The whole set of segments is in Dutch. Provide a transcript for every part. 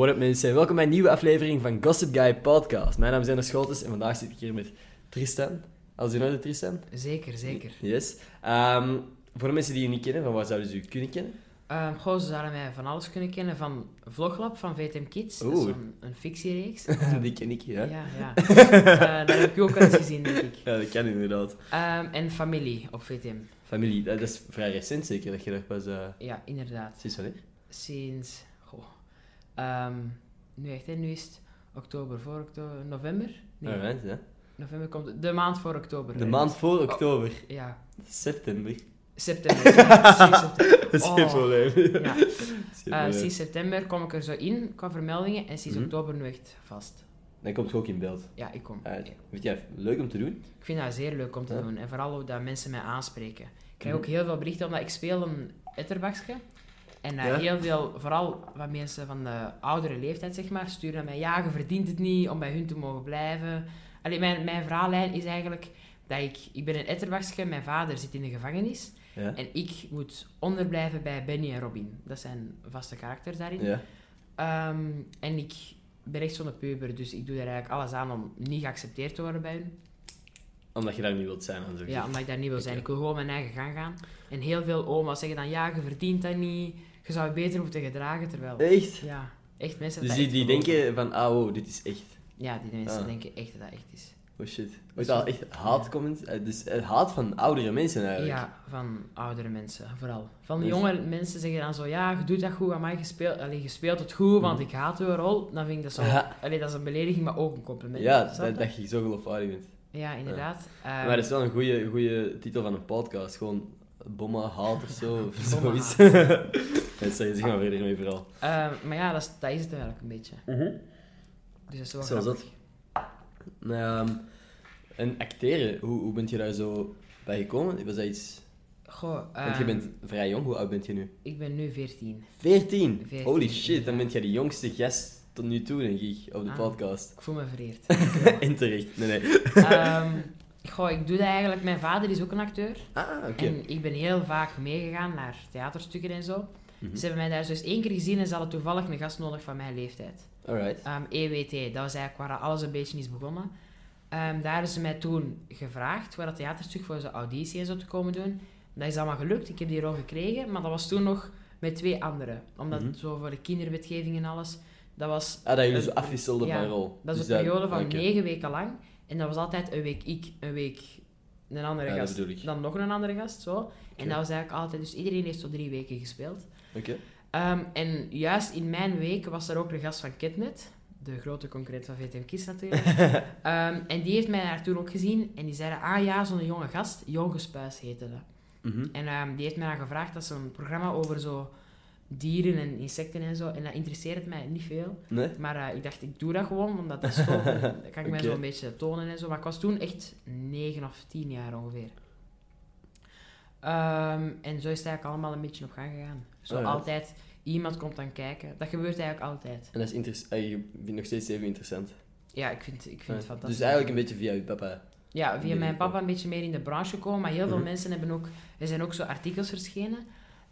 What up mensen, welkom bij een nieuwe aflevering van Gossip Guy Podcast. Mijn naam is Enno Scholtes en vandaag zit ik hier met Tristan. Alles in orde Tristan? Zeker, zeker. Yes. Ehm, voor de mensen die je niet kennen, van waar zouden ze u kunnen kennen? Um, goh, ze zouden mij van alles kunnen kennen. Van Vloglab van VTM Kids. Dat is een, een fictiereeks. die ken ik, ja. ja, ja. Eh, dat heb ik ook al eens gezien, denk ik. Ja, dat kan inderdaad. Ehm, en Familie op VTM. Familie, dat is vrij recent zeker, dat je dat pas... eh Ja, inderdaad. sinds wanneer? Sinds... Ehm, nu echt, hè. Nu is het oktober voor oktober... November? Nee, ja. november komt... De maand voor oktober. De hè. maand voor oktober. Ja, September. september. Ja, sinds september. Dat is geen Oh. probleem. Ja. Eh, sinds september kom ik er zo in qua vermeldingen en sinds Mhm. oktober nu echt vast. Dan komt je ook in beeld. Ja, ik kom. Ja. Vind jij leuk om te doen? Ik vind dat zeer leuk om te Ja. doen. En vooral ook dat mensen mij aanspreken. Ik krijg Mhm. ook heel veel berichten, omdat ik speel een etterbakje. En eh, Ja. heel veel, vooral wat mensen van de oudere leeftijd, zeg maar, sturen naar mij. Ja, je verdient het niet om bij hun te mogen blijven. Allee, mijn, mijn verhaallijn is eigenlijk dat ik... Ik ben een etterbakje, mijn vader zit in de gevangenis. Ja. En ik moet onderblijven bij Benny en Robin. Dat zijn vaste karakters daarin. Ja. Ehm, en ik ben echt zo'n puber, dus ik doe er eigenlijk alles aan om niet geaccepteerd te worden bij hun. Omdat je daar niet wilt zijn, Ja, omdat ik daar niet wil zijn. Ik wil gewoon mijn eigen gang gaan. En heel veel oma's zeggen dan, ja, je verdient dat niet. Je zou je beter moeten gedragen, terwijl... Echt? Ja, echt mensen Dus dat die, echt die denken van, ah wow, dit is echt. Ja, die mensen Ah. denken echt dat dat echt is. Oh shit. Dat is al wel- echt haatcomments? eh, Dus eh, haat van oudere mensen eigenlijk. Ja, van oudere mensen, vooral. Van de Dus- jonge mensen zeggen dan zo, ja, je doet dat goed, maar je speelt, allee, je speelt het goed, want Mhm. ik haat uw rol. Dan vind ik dat zo... Ja. Allee, dat is een belediging, maar ook een compliment. Ja, dat, je? dat je zo geloofwaardig bent. Ja, inderdaad. Ehm, maar dat is wel een goede, goede titel van een podcast. Gewoon bomma, haat of zo. Of zoiets. ja, sorry, zeg maar verder mee vooral. ehm, maar ja, dat is, dat is het eigenlijk een beetje. Dus dat is wel Zoals grappig. Nou, ehm, en acteren, hoe, hoe bent je daar zo bij gekomen? Was dat iets... Goh, Want je ehm, bent vrij jong, hoe oud bent je nu? Ik ben nu 14. 14? 14, Holy shit, dan bent jij de jongste gast tot nu toe, denk ik, op de Ah. podcast. Ik voel me vereerd. en terecht, nee, nee. Ehm, goh, ik doe dat eigenlijk. Mijn vader is ook een acteur. Ah, oké. En ik ben heel vaak meegegaan naar theaterstukken en zo. Mhm. Ze hebben mij daar dus één keer gezien en ze hadden toevallig een gast nodig van mijn leeftijd. Alright. Ehm, EWT, dat was eigenlijk waar alles een beetje is begonnen. Ehm, daar hebben ze mij toen gevraagd voor dat theaterstuk, voor zo'n auditie en zo te komen doen. Dat is allemaal gelukt, ik heb die rol gekregen, maar dat was toen nog met twee anderen. Omdat Mhm. zo voor de kinderwetgeving en alles, dat was Ah, dat jullie zo afwisselden ja, van rol. Dat is Dus een periode van negen weken lang. En dat was altijd een week ik, een week een andere Ja, gast. Dan nog een andere gast, zo. En dat was eigenlijk altijd... Dus iedereen heeft zo drie weken gespeeld. Oké. Ehm, en juist in mijn week was er ook de gast van Ketnet. De grote concurrent van VTM Kids natuurlijk. Ehm, en die heeft mij daar toen ook gezien. En die zeiden, ah ja, zo'n jonge gast. Jong Gespuis heette dat. Mhm. En ehm, die heeft mij dan gevraagd, dat is een programma over zo dieren en insecten en zo. En dat interesseert mij niet veel. Nee? Maar eh, ik dacht, ik doe dat gewoon, omdat dat is Dan kan ik mij zo een beetje tonen en zo. Maar ik was toen echt 9 of 10 jaar ongeveer. En zo is het eigenlijk allemaal een beetje op gang gegaan. Zo Alright. altijd, iemand komt dan kijken. Dat gebeurt eigenlijk altijd. En dat is interessant. Je vindt nog steeds even interessant. Ja, ik vind, ik vind het fantastisch. Dus eigenlijk een beetje via je papa. Ja, via mijn papa een beetje meer in de branche gekomen. Maar heel veel Mhm. mensen hebben ook... Er zijn ook zo artikels verschenen.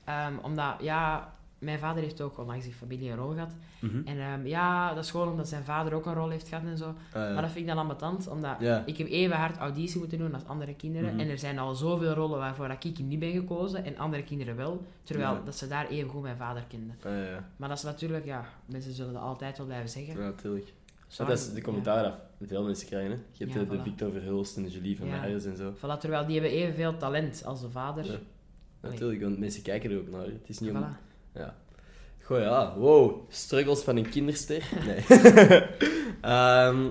Ehm, omdat, ja... Mijn vader heeft ook onlangs in familie een rol gehad. Mhm. En ehm, ja, dat is gewoon omdat zijn vader ook een rol heeft gehad en zo. Ah, ja. Maar dat vind ik dan ambetant, omdat ik heb even hard auditie moeten doen als andere kinderen. Mhm. En er zijn al zoveel rollen waarvoor dat ik niet ben gekozen en andere kinderen wel. Terwijl Ja. dat ze daar even goed mijn vader kenden. Ah, ja, ja. Maar dat is natuurlijk, ja, mensen zullen dat altijd wel blijven zeggen. Ja, natuurlijk. Dat is de commentaar dat veel mensen krijgen. Hè? Je hebt Ja, de. Victor Verhulst en de Julie van Ja. Meijers en zo. Voilà, terwijl die hebben evenveel talent als de vader. Ja. Natuurlijk, want mensen kijken er ook naar. Het is niet om... Ja. Goh ja, wow. Struggles van een kinderster. Nee. Ehm,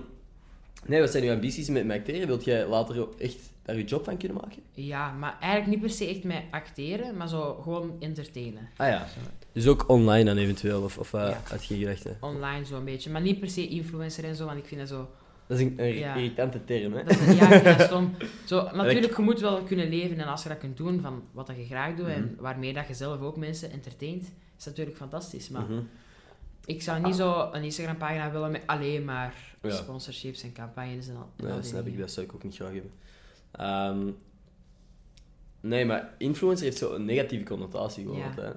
nee, wat zijn uw ambities met, met acteren? Wilt jij later echt daar je job van kunnen maken? Ja, maar eigenlijk niet per se echt met acteren, maar zo gewoon entertainen. Ah ja. Dus ook online dan eventueel, of, of uh, Ja. had je geen gedachte? Online zo'n beetje. Maar niet per se influencer en zo, want ik vind dat zo... Dat is een, een Ja. irritante term, hè? Dat is, ja, ik vind dat stom. Zo, natuurlijk, je moet wel kunnen leven en als je dat kunt doen van wat dat je graag doet en Mhm. waarmee dat je zelf ook mensen entertaint, is natuurlijk fantastisch. Maar Mhm. ik zou niet zo een Instagram-pagina willen met alleen maar Ja. sponsorships en campagnes en al. Dat snap ik. Dat zou ik ook niet graag hebben. Ehm, nee, maar influencer heeft zo een negatieve connotatie gewoon Ja. hè.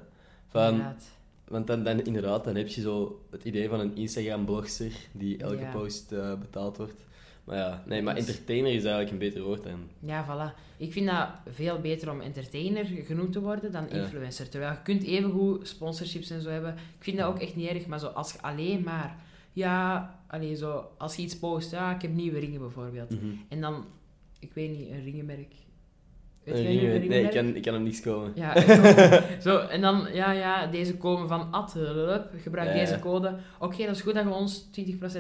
Van, Inderdaad. Want dan, dan inderdaad, dan heb je zo het idee van een Instagram-blogster die elke Ja. post eh, betaald wordt. Maar ja, nee, maar Dus- entertainer is eigenlijk een beter woord dan. Ja, voilà. Ik vind dat veel beter om entertainer genoemd te worden dan Ja. influencer. Terwijl je kunt evengoed sponsorships en zo hebben. Ik vind dat ook echt niet erg, maar zo als je alleen maar... Ja, alleen zo, als je iets post, ja, ik heb nieuwe ringen bijvoorbeeld. Mhm. En dan, ik weet niet, een ringenmerk. Weet nee, ik kan, ik kan op niks komen. Ja, zo, en dan, ja, ja, deze komen van lulup, gebruik Ja, deze code. Oké, dat is goed dat je ons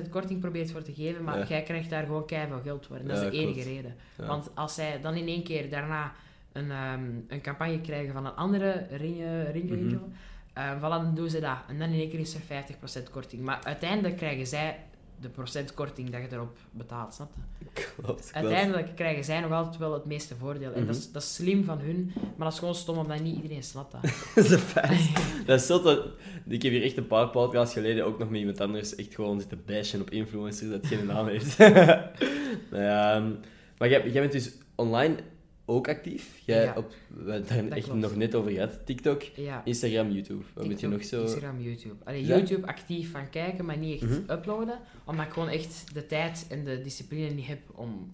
20% korting probeert voor te geven, maar Ja. jij krijgt daar gewoon keihard geld voor. En dat is de enige reden. Want als zij dan in één keer daarna een, ehm, een campagne krijgen van een andere ringen, ringenwinkel, Mhm. eh, voilà, dan doen ze dat. En dan in één keer is er 50% korting. Maar uiteindelijk krijgen zij de procentkorting dat je erop betaalt, snap je? Klopt, klopt. Uiteindelijk krijgen zij nog altijd wel het meeste voordeel. En Mhm. dat, is, dat is slim van hun, maar dat is gewoon stom omdat niet iedereen snapt dat. dat is een feit. Dat is dat... Ik heb hier echt een paar podcasts geleden ook nog met iemand anders echt gewoon zitten bashen op influencers dat geen naam heeft. nou ja, ehm, maar jij, jij bent dus online ook actief. Jij Ja, op, we hebben het daar dat echt klopt. nog net over gehad. TikTok, Ja. Instagram, YouTube. Wat moet je nog zo... Instagram, YouTube. Allee, Ja? YouTube actief van kijken, maar niet echt Mhm. uploaden. Omdat ik gewoon echt de tijd en de discipline niet heb om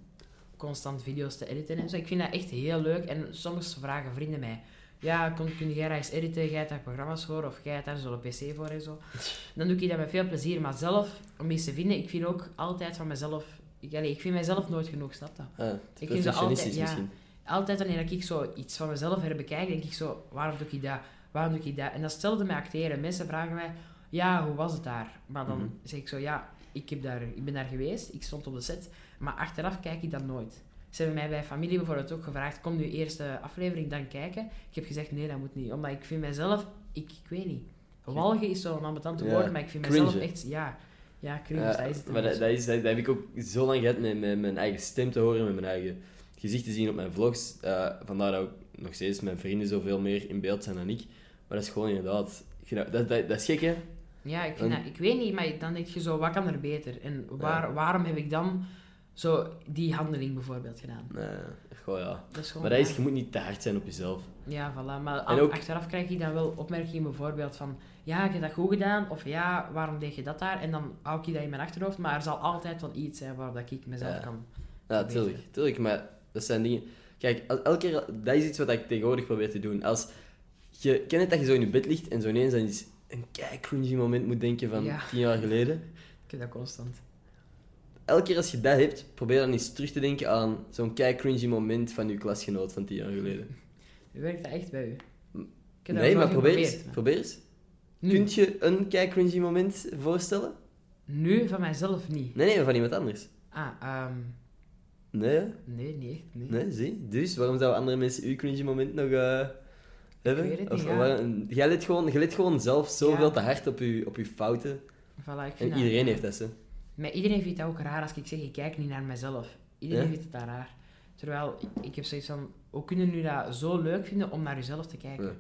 constant video's te editen en zo. Ik vind dat echt heel leuk. En soms vragen vrienden mij... Ja, kun, kun jij dat eens editen? Jij hebt daar programma's voor? Of jij hebt daar zo'n pc voor en zo? Dan doe ik dat met veel plezier. Maar zelf, om iets te vinden, ik vind ook altijd van mezelf... Ik, allee, ik vind mezelf nooit genoeg, snap je? Ah, Ik vind ze altijd- ja. misschien. Altijd wanneer ik zo iets van mezelf herbekijk, denk ik zo, waarom doe ik dat? Waarom doe ik dat? En dat is hetzelfde met acteren. Mensen vragen mij, ja, hoe was het daar? Maar dan Mhm. zeg ik zo, ja, ik, heb daar, ik ben daar geweest, ik stond op de set, maar achteraf kijk ik dat nooit. Ze hebben mij bij familie bijvoorbeeld ook gevraagd, kom nu eerst de aflevering dan kijken. Ik heb gezegd, nee, dat moet niet. Omdat ik vind mezelf, ik, ik weet niet. Walgen is zo'n ambetant Ja, woord, maar ik vind cringe, mezelf echt, ja, ja, cringe, Ja, dat is het. maar dat, is, dat, dat heb ik ook zo lang gehad met, met mijn eigen stem te horen, met mijn eigen gezicht te zien op mijn vlogs. Eh, vandaar dat ook nog steeds mijn vrienden zoveel meer in beeld zijn dan ik. Maar dat is gewoon inderdaad... Dat, dat, dat, is gek, hè? Ja, ik, vind En- dat, ik weet niet, maar dan denk je zo, wat kan er beter? En waar, waarom heb ik dan zo die handeling bijvoorbeeld gedaan? Nee, gewoon ja. Dat is gewoon, Maar dat is, je moet niet te hard zijn op jezelf. ja, voilà. Maar En aan- ook- achteraf krijg je dan wel opmerkingen bijvoorbeeld van, ja, heb dat goed gedaan, of ja, waarom deed je dat daar? En dan hou ik dat in mijn achterhoofd, maar er zal altijd wel iets zijn waar dat ik mezelf Ja. kan... Ja, tuurlijk, tuurlijk. Maar dat zijn dingen... Kijk, el- elke keer... Dat is iets wat ik tegenwoordig probeer te doen. Als je... Ken het dat je zo in je bed ligt en zo ineens aan iets, een kei cringy moment moet denken van Ja. tien jaar geleden? Ik heb dat constant. Elke keer als je dat hebt, probeer dan eens terug te denken aan zo'n kei cringy moment van je klasgenoot van tien jaar geleden. Werkt dat echt bij u? Nee, maar probeer eens. Probeer eens. Nu, Kunt je een kei cringy moment voorstellen? nu van mijzelf niet. Nee, nee, van iemand anders. Ah, ehm, Nee, hè? nee, niet echt, nee. Nee, zie. Dus, waarom zouden andere mensen uw cringy moment nog eh, hebben? weet het of, niet, ja. waarom- jij, let gewoon, jij let gewoon zelf zoveel Ja. te hard op je, op je fouten. Voilà, ik En dat- iedereen heeft dat, zo. Maar iedereen vindt dat ook raar als ik zeg, ik kijk niet naar mezelf. Iedereen Ja? vindt het dat raar. Terwijl, ik heb zoiets van, hoe kunnen jullie dat zo leuk vinden om naar jezelf te kijken?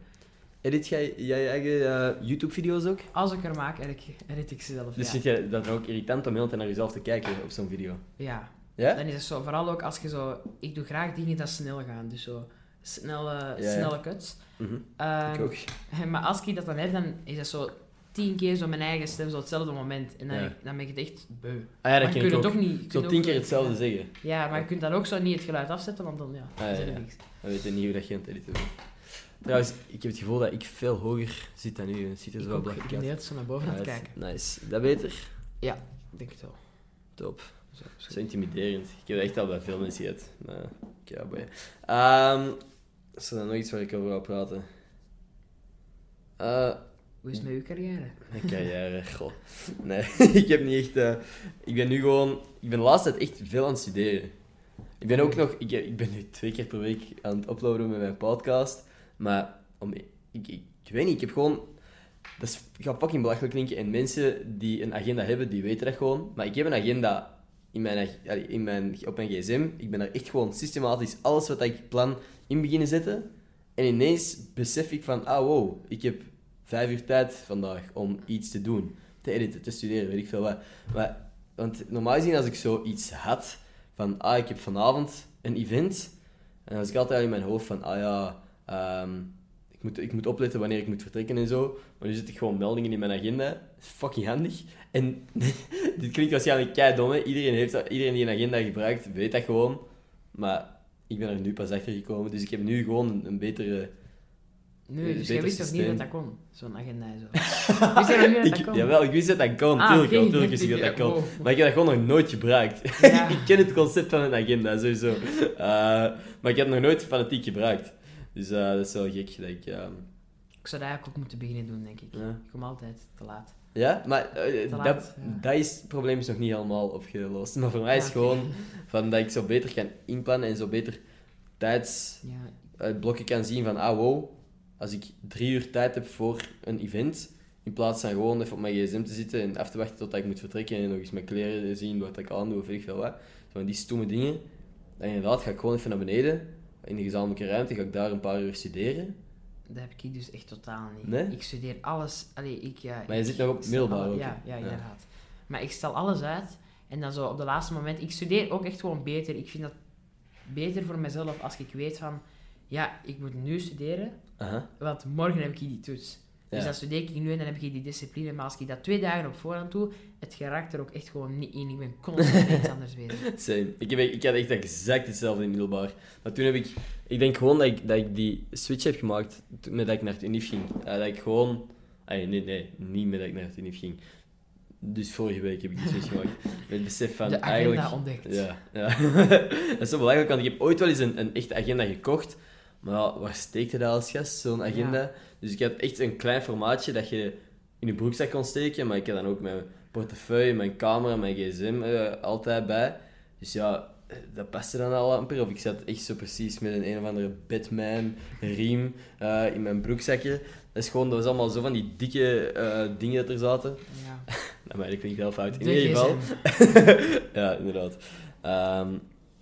Edit jij jij je eigen eh, YouTube-video's ook? Als ik er maak, edit ik, edit ik ze zelf, Dus ja. vind jij dat ook irritant om heel tijd naar jezelf te kijken op zo'n video? ja. Ja? Dan is het zo, vooral ook als je zo... Ik doe graag dingen dat snel gaan, dus zo snelle, ja. snelle cuts. Mhm. Ehm, ik ook. Maar als ik dat dan heb, dan is dat zo tien keer zo mijn eigen stem, zo hetzelfde moment. En dan, Ja. dan ben ik het echt beu. Ah ja, dat je kunt ik het ook. toch niet... je Zo tien keer hetzelfde ja. zeggen. Ja, maar je kunt dan ook zo niet het geluid afzetten, want dan, ja, ja, is er ja. niks. We weten niet hoe dat je aan het editen bent. Trouwens, ik heb het gevoel dat ik veel hoger zit dan u. Het ziet er Ik zo blak ik ben zo naar boven aan het kijken. Nice. Dat beter? Ik denk het wel. Top. Zo. Zo intimiderend. Ik heb dat echt al bij veel mensen gehad. Nou, ja, boy. Ehm, is er dan nog iets waar ik over wil praten? Eh, Hoe is het met uw carrière? mijn carrière, goh. Nee, ik heb niet echt... eh, ik ben nu gewoon... Ik ben de laatste tijd echt veel aan het studeren. Ik ben ook nog... Ik, ik ben nu twee keer per week aan het uploaden met mijn podcast. Maar om, ik, ik, ik weet niet, ik heb gewoon... Dat is, gaat fucking belachelijk klinken. En mensen die een agenda hebben, die weten dat gewoon. Maar ik heb een agenda in mijn, in mijn, op mijn gsm. Ik ben daar echt gewoon systematisch alles wat ik plan in beginnen zetten. En ineens besef ik van, ah wow, ik heb vijf uur tijd vandaag om iets te doen. Te editen, te studeren, weet ik veel wat. Maar, want normaal gezien als ik zoiets had, van ah, ik heb vanavond een event, en dan was ik altijd al in mijn hoofd van, ah ja, ehm, ik moet, ik moet opletten wanneer ik moet vertrekken en zo. Maar nu zit ik gewoon meldingen in mijn agenda. Fucking handig. En dit klinkt waarschijnlijk kei dom, hè. Iedereen, heeft dat, iedereen die een agenda gebruikt, weet dat gewoon. Maar ik ben er nu pas achter gekomen. Dus ik heb nu gewoon een, een betere... Een dus jij wist toch niet dat dat kon? Zo'n agenda en zo. wist nog niet dat dat kon? jawel, ik wist dat dat kon. Ah, tuurlijk, tuurlijk wist ik dat dat kon. Maar ik heb dat gewoon nog nooit gebruikt. Ja. ik ken het concept van een agenda, sowieso. Eh, maar ik heb het nog nooit fanatiek gebruikt. Dus eh, dat is wel gek. Dat ik, ehm, Ik zou dat eigenlijk ook moeten beginnen doen, denk ik. Ja. Ik kom altijd te laat. Ja, maar eh, dat, laat, ja. dat is, het probleem is nog niet helemaal opgelost. Maar voor mij is Ja, het oké. gewoon van dat ik zo beter kan inplannen en zo beter tijdsblokken Ja, kan zien van, ah wow, als ik drie uur tijd heb voor een event, in plaats van gewoon even op mijn gsm te zitten en af te wachten tot ik moet vertrekken en nog eens mijn kleren zien, wat ik aandoe of weet ik veel wat. Zo van die stomme dingen. Dan inderdaad ga ik gewoon even naar beneden, in de gezamenlijke ruimte, ga ik daar een paar uur studeren. Dat heb ik dus echt totaal niet. Nee? Ik studeer alles... Allee, ik, ja, Maar je ik zit nog op middelbaar ook, Ja, ja, Ja. inderdaad. Maar ik stel alles uit en dan zo op de laatste moment... Ik studeer ook echt gewoon beter. Ik vind dat beter voor mezelf als ik weet van... Ja, ik moet nu studeren, want morgen heb ik die toets. Dus dan studeer ik nu en dan heb ik die discipline. Maar als ik dat twee dagen op voorhand doe, het geraakt er ook echt gewoon niet in. Ik ben constant iets anders bezig. Same. Ik, heb, ik had echt exact hetzelfde in middelbaar. Maar toen heb ik... Ik denk gewoon dat ik, dat ik die switch heb gemaakt met dat ik naar het UNIF ging. Eh, dat ik gewoon... nee, nee, niet met dat ik naar het UNIF ging. Dus vorige week heb ik die switch gemaakt. Met het besef van De agenda eigenlijk... ontdekt. Ja, ja. dat is zo belangrijk, want ik heb ooit wel eens een, een echte agenda gekocht. Maar waar steekt je dat als gast, zo'n agenda? Dus ik had echt een klein formaatje dat je in je broekzak kon steken. Maar ik had dan ook mijn portefeuille, mijn camera, mijn gsm eh, altijd bij. Dus ja, eh, dat paste dan al amper. Of ik zat echt zo precies met een een of andere Batman-riem eh, in mijn broekzakje. Dat is gewoon, dat was allemaal zo van die dikke dingen dat er zaten. Ja. Nou, maar dat klinkt heel fout. In De ieder geval, ja, inderdaad. Ehm,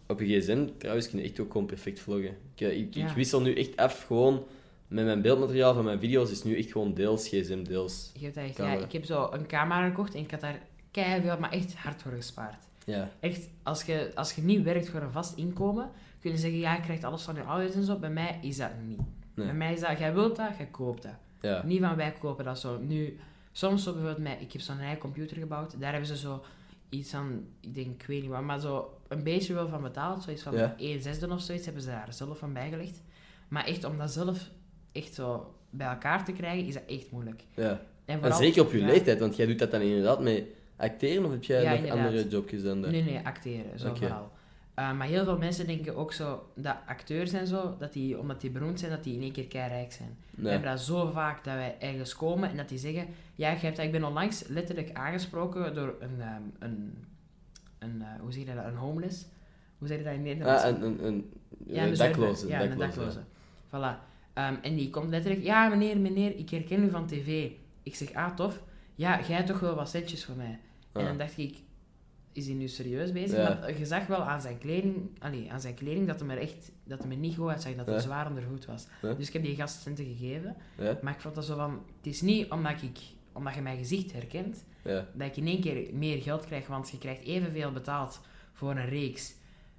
op je gsm, trouwens, kun je echt ook gewoon perfect vloggen. Ik, ik, Ja. ik wissel nu echt af gewoon met mijn beeldmateriaal van mijn video's. is nu echt gewoon deels gsm, deels. Ik heb, dat echt, ja, ik heb zo een camera gekocht en ik had daar keihard, maar echt hard voor gespaard. Ja, Echt, als je, als je niet werkt voor een vast inkomen, kun je zeggen, ja, je krijgt alles van je ouders en zo. Bij mij is dat niet. Nee. Bij mij is dat, jij wilt dat, jij koopt dat. ja. Niet van wij kopen dat zo. Nu, soms zo bijvoorbeeld, mij, ik heb zo'n eigen computer gebouwd, daar hebben ze zo iets aan, ik denk, ik weet niet wat, maar zo een beetje wel van betaald. Zoiets van Ja. 1 zesde of zoiets hebben ze daar zelf van bijgelegd. Maar echt, om dat zelf echt zo bij elkaar te krijgen, is dat echt moeilijk. ja. En, En vooral- zeker op je ja. leeftijd, want jij doet dat dan inderdaad met acteren of heb jij Ja, nog inderdaad. andere jobjes dan dat? Nee, nee, acteren, zo vooral. Uh, maar heel veel mensen denken ook zo dat acteurs en zo, dat die, omdat die beroemd zijn, dat die in één keer keirijk zijn. We hebben dat zo vaak dat wij ergens komen en dat die zeggen: Ja, jij hebt dat. Ik ben onlangs letterlijk aangesproken door een, ehm, een, een eh, hoe zeg je dat, een homeless. Hoe zeg je dat in Nederland? Ah, een, een, een, ja, een dakloze. Ja, een dakloze, dakloze. Voilà. Ehm, en die komt letterlijk: Ja, meneer, meneer, ik herken u van tv. Ik zeg: Ah, tof. Ja, jij toch wel wat centjes voor mij. En dan dacht ik, is hij nu serieus bezig? Ja. Maar je zag wel aan zijn kleding, allee, aan zijn kleding dat hem er echt dat hem er niet goed uitzag, dat hij Ja. zwaar onder goed was. Dus ik heb die gast centen gegeven. Maar ik vond dat zo van, het is niet omdat, ik, omdat je mijn gezicht herkent, dat ik in één keer meer geld krijg, want je krijgt evenveel betaald voor een reeks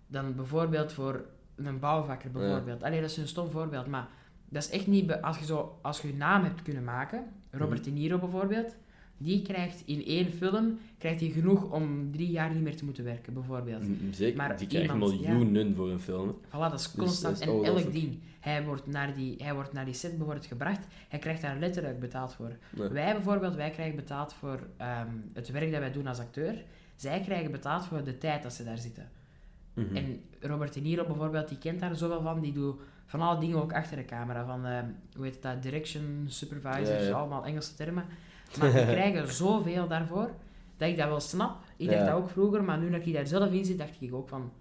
dan bijvoorbeeld voor een bouwvakker bijvoorbeeld. Allee, dat is een stom voorbeeld, maar dat is echt niet... Als je, zo, als je je naam hebt kunnen maken, Robert De Niro bijvoorbeeld, die krijgt in één film krijgt hij genoeg om drie jaar niet meer te moeten werken, bijvoorbeeld. Zeker, Maar die ja. miljoenen voor een film. Voilà, dat is Dus constant. dat is en elk ding. Hij wordt, naar die, hij wordt naar die set bijvoorbeeld gebracht. Hij krijgt daar letterlijk betaald voor. Nee. Wij bijvoorbeeld, wij krijgen betaald voor ehm, het werk dat wij doen als acteur. Zij krijgen betaald voor de tijd dat ze daar zitten. Mhm. En Robert De Niro bijvoorbeeld, die kent daar zoveel van. Die doet van alle dingen ook achter de camera. Van, ehm, hoe heet dat, direction, supervisors, Ja, ja. allemaal Engelse termen. Maar die krijgen zoveel daarvoor, dat ik dat wel snap. Ik dacht dat ook vroeger, maar nu dat ik daar zelf in zit, dacht ik ook van...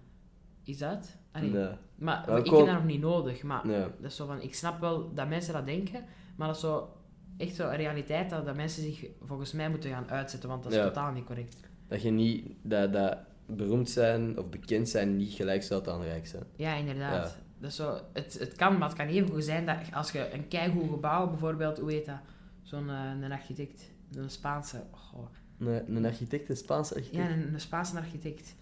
Is dat? Allee, Nee. Maar ik kom- heb dat nog niet nodig. Maar dat is zo van, ik snap wel dat mensen dat denken, maar dat is zo echt zo een realiteit dat, dat mensen zich volgens mij moeten gaan uitzetten, want dat is Ja. totaal niet correct. Dat je niet, dat, dat beroemd zijn of bekend zijn niet gelijk staat aan rijk zijn. Ja, inderdaad. Is zo, het, het kan, maar het kan even goed zijn dat als je een keigoed gebouw, bijvoorbeeld, hoe heet dat? Zo'n eh, een architect, een Spaanse, goh. Nee, een architect, een Spaanse architect. ja, een, een Spaanse architect.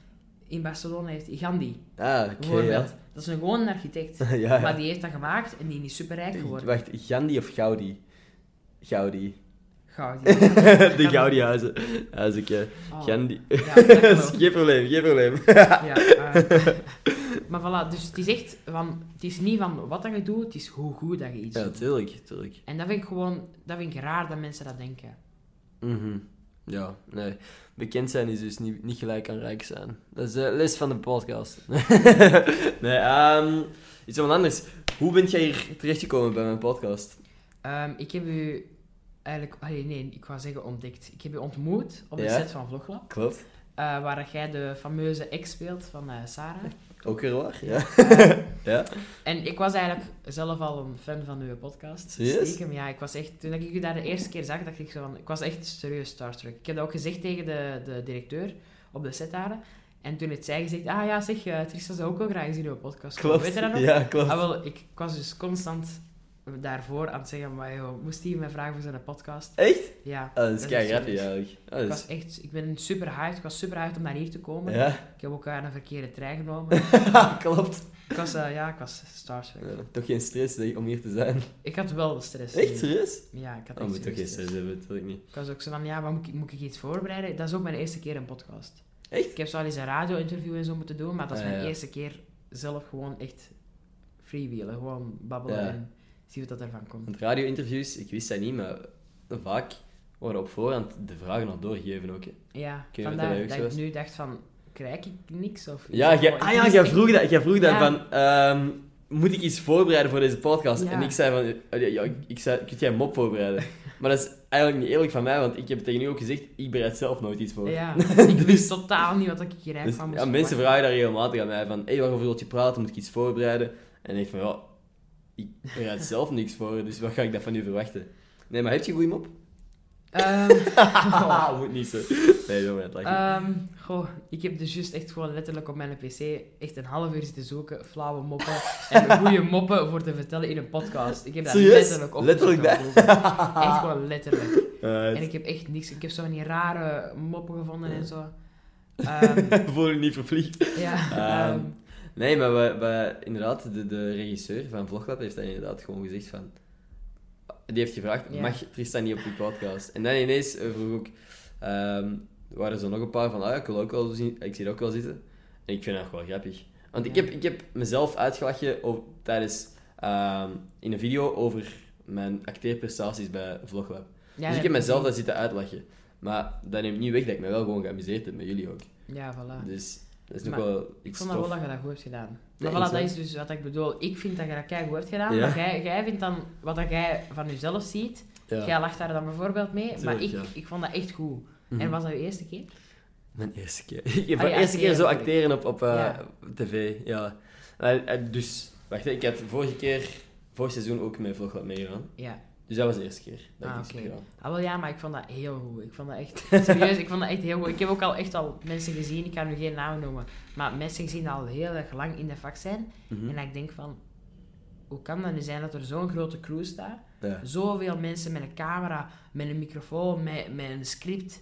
in Barcelona heeft Gandhi, Ah, bijvoorbeeld. Dat is een gewoon een architect. ja. ja, Maar die heeft dat gemaakt en die is superrijk geworden. Wacht, Gandhi of Gaudi? Gaudi. Goud. de Gaudi-huizen. Huizen, Oh. Gandhi. Ja, geen probleem, geen probleem. Ja, maar voilà, dus het is echt van, het is niet van wat dat je doet, het is hoe goed dat je iets Ja, doet. tuurlijk, tuurlijk. En dat vind ik gewoon, dat vind ik raar dat mensen dat denken. Mhm. Ja, nee. Bekend zijn is dus niet, niet gelijk aan rijk zijn. Dat is de les van de podcast. nee, ehm iets wat anders. Hoe bent jij hier terechtgekomen bij mijn podcast? Ehm, ik heb u eigenlijk, allee, nee, ik wou zeggen ontdekt. Ik heb u ontmoet op de Ja? set van Vloglab, Klopt. Eh, waar jij de fameuze ex speelt van eh, Sarah. Ook weer waar, ja. Eh, ja. en ik was eigenlijk zelf al een fan van uw podcast. Stiekem, ja. Ik was echt, toen ik u daar de eerste keer zag, dacht ik zo van, ik was echt serieus starstruck. Ik heb dat ook gezegd tegen de, de directeur op de set daar. En toen heeft zij gezegd, ah ja, zeg, uh, Tristan zou ook wel graag in uw podcast. Klopt. Weet je dat nog? Ja, klopt. Ah, wel, ik, ik was dus constant daarvoor aan het zeggen, maar joh, moest hij mij vragen voor zijn podcast? Echt? Ja. Ah, dat is kei grappig eigenlijk. Ah, Ik dat was echt, ik ben super hyped, ik was super hyped om naar hier te komen. Ja, Ik heb ook aan een verkeerde trein genomen. klopt. ik was, eh, ja, ik was starstruck. Ja, toch geen stress hè, om hier te zijn. Ik had wel stress. Echt, serieus? Ja, ik had Oh, echt moet toch geen stress hebben, natuurlijk niet. Ik was ook zo van, ja, maar moet ik, moet ik iets voorbereiden? Dat is ook mijn eerste keer een podcast. Echt? Ik heb zo al eens een radio-interview en zo moeten doen, maar dat is Ah, mijn ja. eerste keer zelf gewoon echt freewheelen. Gewoon babbelen Ja. en wat dat ervan komt. Want radio-interviews, ik wist dat niet, maar vaak worden op voorhand de vragen al doorgegeven ook. Hè. Ja, weet vandaar dat ik nu dacht van, krijg ik niks? Of Ja, jij, ah ja, jij vroeg dat, jij vroeg dat van... ehm, moet ik iets voorbereiden voor deze podcast? Ja. En ik zei van... eh, Ja, ik, zei, kun jij een mop voorbereiden? maar dat is eigenlijk niet eerlijk van mij, want ik heb tegen u ook gezegd, ik bereid zelf nooit iets voor. Ja, ik wist totaal niet wat ik hier Dus, eigenlijk van moest ja, mensen vragen daar regelmatig aan mij van, hey, waarover wil je praten? Moet ik iets voorbereiden? En ik van, ja, ik bereid zelf niks voor, dus wat ga ik dat van u verwachten? Nee, maar heb je een goede mop? Ehm, Ah, moet niet zo. Nee, maar, het lijkt niet. ehm, goh, ik heb dus juist echt gewoon letterlijk op mijn pc echt een half uur zitten zoeken, flauwe moppen en goede moppen voor te vertellen in een podcast. Ik heb dat Serieus? letterlijk op Letterlijk dat? Echt gewoon letterlijk. En ik heb echt niks. Ik heb zo van die rare moppen gevonden en zo. Ehm, Voel je niet verplicht. ja. Ehm, Nee, maar we, we, inderdaad, de, de regisseur van Vloglab heeft dat inderdaad gewoon gezegd van... Die heeft gevraagd, Ja. mag Tristan niet op die podcast? En dan ineens eh, vroeg ik... ehm waren er nog een paar van, ah ik wil ook wel zien, ik zie er ook wel zitten. En ik vind dat wel grappig. Want ik, heb, ik heb mezelf uitgelachen over, tijdens... ehm, in een video over mijn acteerprestaties bij Vloglab. ja, dus ik heb mezelf dat zitten uitlachen. Maar dat neemt niet weg dat ik me wel gewoon geamuseerd heb met jullie ook. Ja, voilà. Dus dat is nog Maar wel Ik vond dat wel dat je dat goed hebt gedaan. Nee, Maar voilà, dat is dus wat ik bedoel. Ik vind dat je dat kei goed hebt gedaan, Ja. maar jij, jij vindt dan wat dat jij van jezelf ziet. Ja. Jij lacht daar dan bijvoorbeeld mee, maar ik, ja. ik vond dat echt goed. Mhm. En was dat je eerste keer? Mijn eerste keer. Ik heb Ah, eerste keer zo acteren op, op eh, tv, ja. Eh, eh, dus, wacht, ik had vorige keer, vorig seizoen ook met Vloglab meegedaan. Ja. Dus dat was de eerste keer dat Ah, ik gedaan. Ah, wel ja, maar ik vond dat heel goed. Ik vond dat echt, serieus, ik vond dat echt heel goed. Ik heb ook al echt al mensen gezien, ik kan nu geen naam noemen, maar mensen gezien die al heel erg lang in de vak zijn. Mhm. En dat ik denk van, hoe kan dat nu zijn dat er zo'n grote crew staat? Ja. Zoveel mensen met een camera, met een microfoon, met, met een script.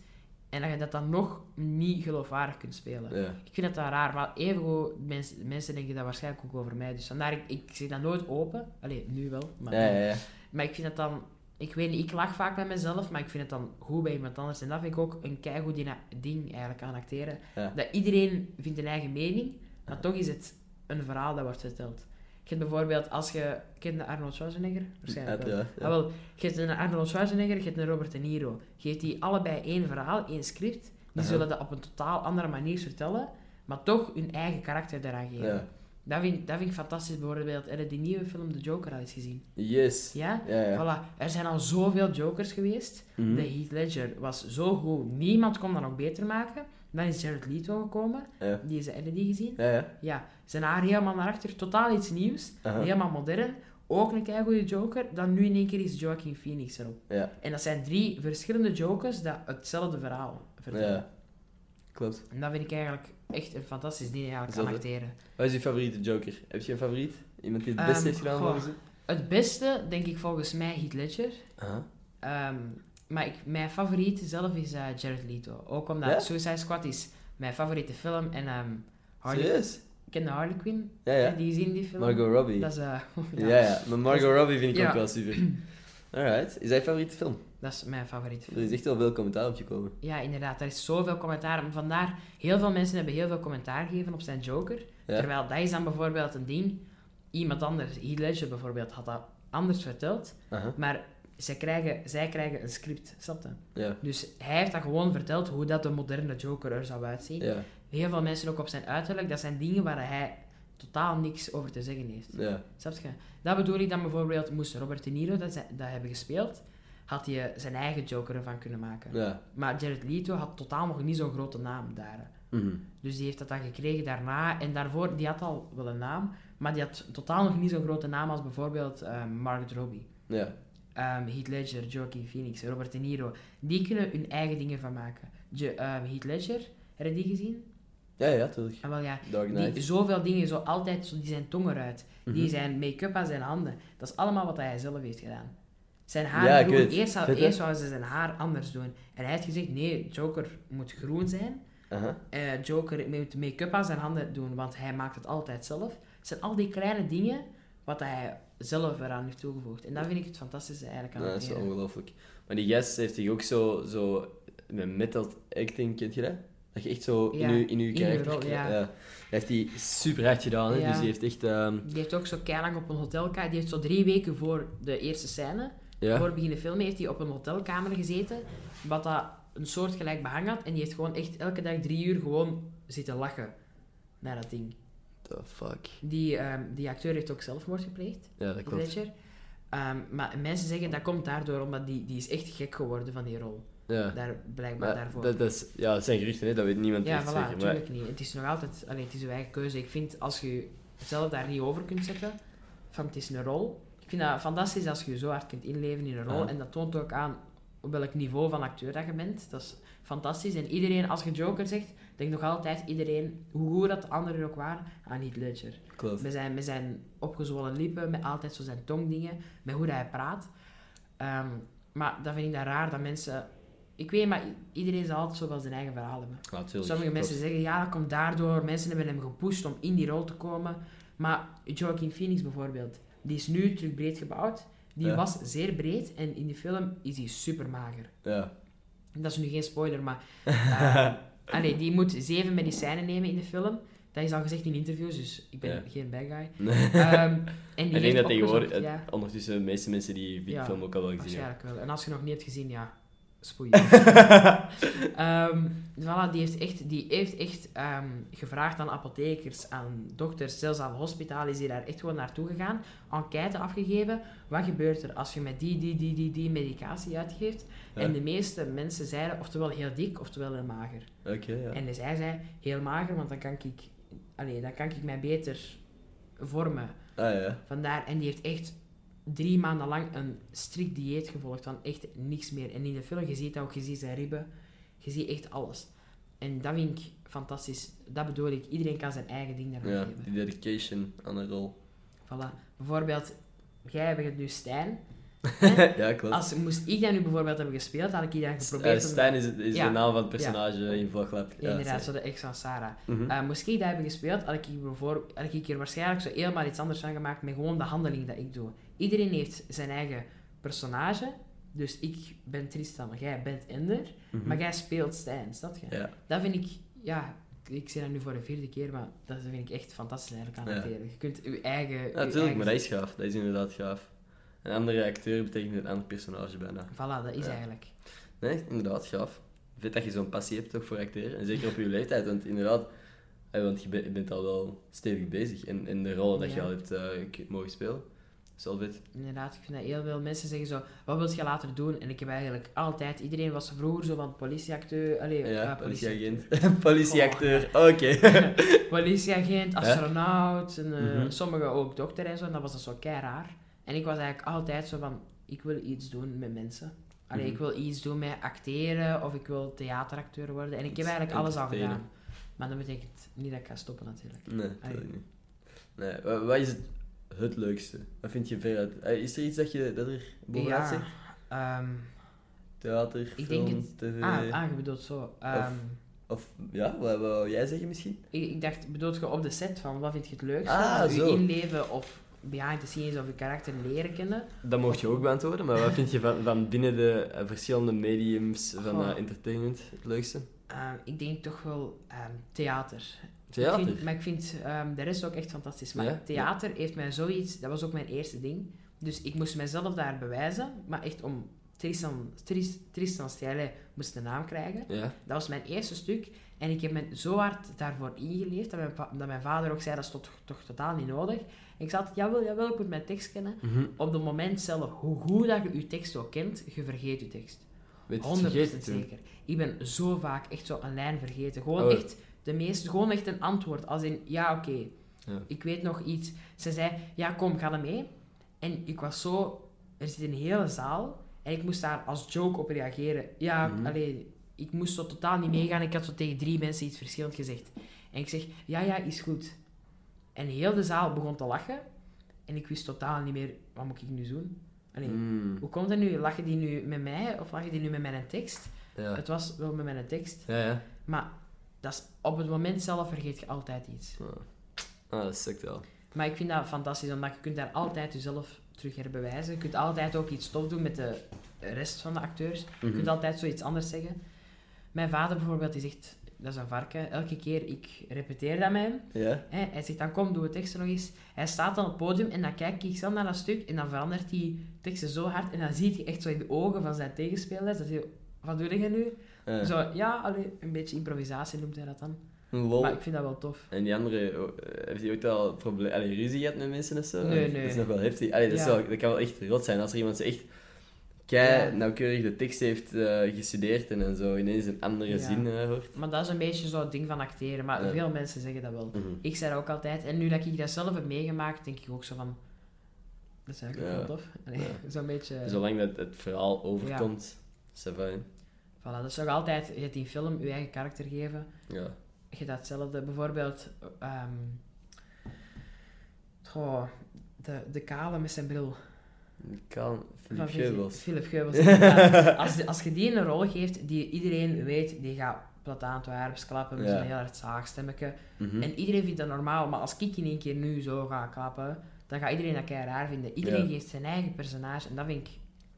En dat je dat dan nog niet geloofwaardig kunt spelen. Ja. Ik vind dat dan raar, maar evengoed, mensen, mensen denken dat waarschijnlijk ook over mij. Dus vandaar, ik, ik zeg dat nooit open. Allee, nu wel. Maar, Ja, ja, ja. Maar ik vind dat dan... Ik weet niet, ik lach vaak bij mezelf, maar ik vind het dan goed bij iemand anders. En dat vind ik ook een keigoed ding, eigenlijk aan acteren. Ja. Dat iedereen vindt een eigen mening, maar toch is het een verhaal dat wordt verteld. Je hebt bijvoorbeeld, als je... Kent de Arnold Schwarzenegger? Waarschijnlijk wel. Uiteraard, ja. Ah, wel, je hebt een Arnold Schwarzenegger, je hebt een Robert De Niro. Geeft die allebei één verhaal, één script. Die zullen dat op een totaal andere manier vertellen, maar toch hun eigen karakter daaraan geven. Dat, vind, dat vind ik fantastisch. Bijvoorbeeld, heb je die nieuwe film The Joker al eens gezien? Yes. Ja? Ja, ja. Voilà. Er zijn al zoveel Jokers geweest. Mhm. De Heath Ledger was zo goed. Niemand kon dat nog beter maken. Dan is Jared Leto gekomen. Ja. Die is, je die gezien? Ja, ja. Ja. Zijn haar helemaal naar achter. Totaal iets nieuws. Helemaal modern. Ook een keigoede Joker. Dan nu in één keer is Joaquin Phoenix erop. Ja. En dat zijn drie verschillende Jokers dat hetzelfde verhaal vertellen. Ja. Klopt. En dat vind ik eigenlijk echt een fantastisch ding eigenlijk Is het? acteren. Wat is je favoriete Joker? Heb je een favoriet? Iemand die het beste Ehm, heeft gedaan volgens je? Het beste, denk ik volgens mij, Heath Ledger. Ehm, maar ik, mijn favoriet zelf is eh, Jared Leto. Ook omdat Ja? Suicide Squad is mijn favoriete film. En ehm, Harley, Serieus? ik ken de Harley Quinn, Ja, ja. die gezien die film. Margot Robbie. Dat is, eh, ja. ja, maar Margot Robbie vind ik Ja. ook wel super. Alright. Is dat je favoriete film? dat is mijn favoriete Er film. is echt wel veel commentaar op gekomen. Ja, inderdaad. Er is zoveel commentaar. En vandaar, heel veel mensen hebben heel veel commentaar gegeven op zijn Joker. Ja. Terwijl dat is dan bijvoorbeeld een ding. Iemand anders, Heath Ledger bijvoorbeeld, had dat anders verteld. Maar zij krijgen, zij krijgen een script, snap je? Ja. Dus hij heeft dat gewoon verteld hoe dat de moderne Joker er zou uitzien. Ja. Heel veel mensen ook op zijn uiterlijk. Dat zijn dingen waar hij totaal niks over te zeggen heeft. Ja. Snap je? Dat bedoel ik dan bijvoorbeeld, moest Robert De Niro dat, dat hebben gespeeld, had hij zijn eigen Joker ervan kunnen maken. Ja. Maar Jared Leto had totaal nog niet zo'n grote naam daar. Mhm. Dus die heeft dat dan gekregen daarna. En daarvoor, die had al wel een naam, maar die had totaal nog niet zo'n grote naam als bijvoorbeeld eh, Margot Robbie. Ja. Ehm Heath Ledger, Joaquin Phoenix, Robert De Niro. Die kunnen hun eigen dingen van maken. Jo ehm, Heath Ledger, heb je die gezien? Ja, ja, tuurlijk. Ah, wel ja, die, zoveel dingen, zo altijd zo, die zijn tong eruit. Die Mhm. zijn make-up aan zijn handen. Dat is allemaal wat hij zelf heeft gedaan. Zijn haar Ja, groen. Eerst, zou, eerst zouden ze zijn haar anders doen. En hij heeft gezegd, nee, Joker moet groen zijn. Eh, Joker moet make-up aan zijn handen doen, want hij maakt het altijd zelf. Het zijn al die kleine dingen wat hij zelf eraan heeft toegevoegd. En dat vind ik het fantastische eigenlijk aan Ja, dat is ongelooflijk. Maar die gast heeft zich ook zo, zo met method acting, kent je dat? Dat je echt zo Ja, in je, in je karakter... ja. Dat heeft hij super hard gedaan, hè? Dus die heeft echt... ehm, Die heeft ook zo keilang op een hotelkamer... Die heeft zo drie weken voor de eerste scène, voor het beginnen filmen, heeft hij op een hotelkamer gezeten, wat dat een soort gelijk behang had. En die heeft gewoon echt elke dag drie uur gewoon zitten lachen naar dat ding. The fuck. Die, ehm, die acteur heeft ook zelfmoord gepleegd. Ja, dat klopt. Ehm, maar mensen zeggen dat komt daardoor, omdat die, die is echt gek geworden van die rol. Ja. Daar, blijkbaar daarvoor. dat, dat, is, ja, dat zijn geruchten, hè? dat weet niemand ja, voilà, zeker. Maar, natuurlijk niet. Het is nog altijd, allee, het is uw eigen keuze. Ik vind als je zelf daar niet over kunt zetten, van het is een rol. Ik vind dat fantastisch als je je zo hard kunt inleven in een rol. Ja. En dat toont ook aan op welk niveau van acteur dat je bent. Dat is fantastisch. En iedereen, als je Joker zegt, denkt nog altijd iedereen, hoe goed dat de anderen ook waren, aan Heath Ledger. klopt. Met zijn, met zijn opgezwollen lippen, met altijd zo zijn tongdingen, met hoe dat hij praat. Ehm, maar dat vind ik dan raar, dat mensen... Ik weet, maar iedereen zal altijd zo wel zijn eigen verhaal hebben. Sommige mensen zeggen, ja, dat komt daardoor. Mensen hebben hem gepusht om in die rol te komen. Maar Joaquin Phoenix bijvoorbeeld, die is nu terug breed gebouwd. Die Ja. was zeer breed en in die film is hij super mager. Ja. Dat is nu geen spoiler, maar... eh, allee, die moet zeven medicijnen nemen in de film. Dat is al gezegd in interviews, dus ik ben Ja. geen bad guy. Ehm, en die ik denk dat tegenwoordig, eh, ja, ondertussen de meeste mensen die film ook al wel gezien hebben. waarschijnlijk wel. En als je nog niet hebt gezien, ja, spoeien. Ehm voilà, die heeft echt, die heeft echt ehm, gevraagd aan apothekers, aan dokters, zelfs aan hospitalen is hij daar echt gewoon naartoe gegaan, enquête afgegeven. Wat gebeurt er als je met die, die, die, die, die medicatie uitgeeft? Ja. En de meeste mensen zeiden oftewel heel dik, oftewel heel mager. Oké, ja. En dus hij zei heel mager, want dan kan ik, allee, dan kan ik mij beter vormen. Ah ja. Vandaar, en die heeft echt drie maanden lang een strikt dieet gevolgd van echt niks meer. En in de film, je ziet dat ook, je ziet zijn ribben, je ziet echt alles. En dat vind ik fantastisch. Dat bedoel ik, iedereen kan zijn eigen ding daarvan Ja, geven. die dedication aan een rol. Voilà. Bijvoorbeeld, jij hebt nu Stijn. ja, klopt. Als moest ik dat nu bijvoorbeeld hebben gespeeld, had ik hier dan geprobeerd om Stijn is, is Ja. de naam van het personage in Vloglab. Ja, inderdaad, zo de ex van Sarah. Mhm. Eh, moest ik dat hebben gespeeld, had ik, bijvoorbeeld, had ik er waarschijnlijk zo helemaal iets anders van gemaakt met gewoon de handeling dat ik doe. Iedereen heeft zijn eigen personage. Dus ik ben Tristan, jij bent Ender, Mhm. maar jij speelt Stijn, snap je? Ja, Dat vind ik, ja, ik zeg dat nu voor de vierde keer, maar dat vind ik echt fantastisch eigenlijk aan Ja. acteren. Je kunt je eigen... ja natuurlijk, eigen- maar dat is gaaf. Dat is inderdaad gaaf. Een andere acteur betekent een ander personage bijna. Voilà, dat is Ja. eigenlijk. Nee, inderdaad, gaaf. Vet dat je zo'n passie hebt toch voor acteren. En zeker op je leeftijd, want inderdaad... eh, Want je bent, al wel stevig bezig. En, en de rollen dat je Ja. al hebt k- mogen spelen, vet. Inderdaad, ik vind dat heel veel mensen zeggen zo, wat wil je later doen? En ik heb eigenlijk altijd, iedereen was vroeger zo van politieacteur, allee, Ja, ja, politieagent. Politieacteur, oké. politieagent, astronaut, en, eh, Mhm. sommigen ook dokter en zo. En dat was dat zo kei raar. En ik was eigenlijk altijd zo van, ik wil iets doen met mensen. Allee, Mhm. ik wil iets doen met acteren of ik wil theateracteur worden. En ik heb eigenlijk alles al gedaan. Maar dat betekent niet dat ik ga stoppen natuurlijk. Nee, natuurlijk niet. Nee, wa- wat is het, het leukste? Wat vind je veruit? eh, Is er iets dat, je, dat er bovenuit ja, zit? ehm, Theater, Ik film, denk tv? ah, ah, je bedoelt zo. Ehm, Of ja, wat, wat wou jij zeggen misschien? Ik, ik dacht, bedoelt je op de set van wat vind je het leukste? Ah, je zo. inleven of behind the scenes of je karakter leren kennen? Dat mocht je ook beantwoorden, maar wat vind je van, van binnen de eh, verschillende mediums van eh, entertainment het leukste? Ehm, ik denk toch wel ehm, theater. Theater? Ik vind, maar ik vind ehm, de rest ook echt fantastisch. Maar Ja? theater heeft mij zoiets... Dat was ook mijn eerste ding. Dus ik moest mezelf daar bewijzen. Maar echt om Tristan, Tris, Tristan Stijle moest de naam krijgen. Ja. Dat was mijn eerste stuk. En ik heb me zo hard daarvoor ingeleefd, dat mijn, dat mijn vader ook zei, dat is toch, toch totaal niet nodig. En ik zei altijd, jawel, jawel, ik moet mijn tekst kennen. Mhm. Op het moment zelf, hoe goed dat je je tekst ook kent, je vergeet je tekst. Weet je 100% het vergeten toen? zeker. Ik ben zo vaak echt zo een lijn vergeten. Gewoon Oh. echt de meeste, gewoon echt een antwoord. Als in, ja, oké, Ja. ik weet nog iets. Ze zei, ja, kom, ga er mee. En ik was zo, er zit een hele zaal en ik moest daar als joke op reageren. Ja, Mhm. allee, ik moest zo totaal niet meegaan. Ik had zo tegen drie mensen iets verschillend gezegd. En ik zeg, ja, ja, is goed. En heel de zaal begon te lachen. En ik wist totaal niet meer, wat moet ik nu doen? Allee, Mm. Hoe komt het nu? Lachen die nu met mij of lachen die nu met mijn tekst? Ja. Het was wel met mijn tekst. Ja, ja. Maar dat is, op het moment zelf vergeet je altijd iets. Ah, dat sukt wel. Maar ik vind dat fantastisch, omdat je kunt daar altijd jezelf terug herbewijzen. Je kunt altijd ook iets tof doen met de rest van de acteurs. Je Mhm. kunt altijd zoiets anders zeggen. Mijn vader bijvoorbeeld, die zegt, dat is een varken. Elke keer, ik repeteer dat met hem. Hè, hij zegt dan, kom, doe het teksten nog eens. Hij staat dan op het podium en dan kijk ik zelf naar dat stuk en dan verandert die teksten zo hard. En dan zie je echt zo in de ogen van zijn tegenspelers, dat hij, wat doe je nu? Ja. Zo, ja, allee, een beetje improvisatie noemt hij dat dan. Lol. Maar ik vind dat wel tof. En die andere, oh, eh, heeft hij ook al probleem, allee, ruzie gehad met mensen of zo? Nee, Dat nee. is nog wel heftig. Allee, dat, Ja. wel, dat kan wel echt rot zijn als er iemand zo echt kei Ja. nauwkeurig de tekst heeft eh, gestudeerd en dan zo ineens een andere Ja. zin eh, hoort. Maar dat is een beetje zo het ding van acteren. Maar Ja. veel mensen zeggen dat wel. Mhm. Ik zei dat ook altijd. En nu dat ik dat zelf heb meegemaakt, denk ik ook zo van... Dat is eigenlijk Ja. wel tof. Allee, Ja. Zo'n beetje... Zolang dat het verhaal overkomt, hè. Voilà, dat is ook altijd... Je hebt in film je eigen karakter geven. Ja. Je datzelfde. Bijvoorbeeld... ehm goh, de, de kale met zijn bril. Kan, Philip Geubels. Philip Geubels, als, als je die een rol geeft die iedereen weet, die gaat plataan Antwerps klappen met Ja. zo'n heel hard zaagstemmetje. Mhm. En iedereen vindt dat normaal, maar als ik in één keer nu zo ga klappen, dan gaat iedereen dat kei raar vinden. Iedereen Ja. geeft zijn eigen personage en dat vind ik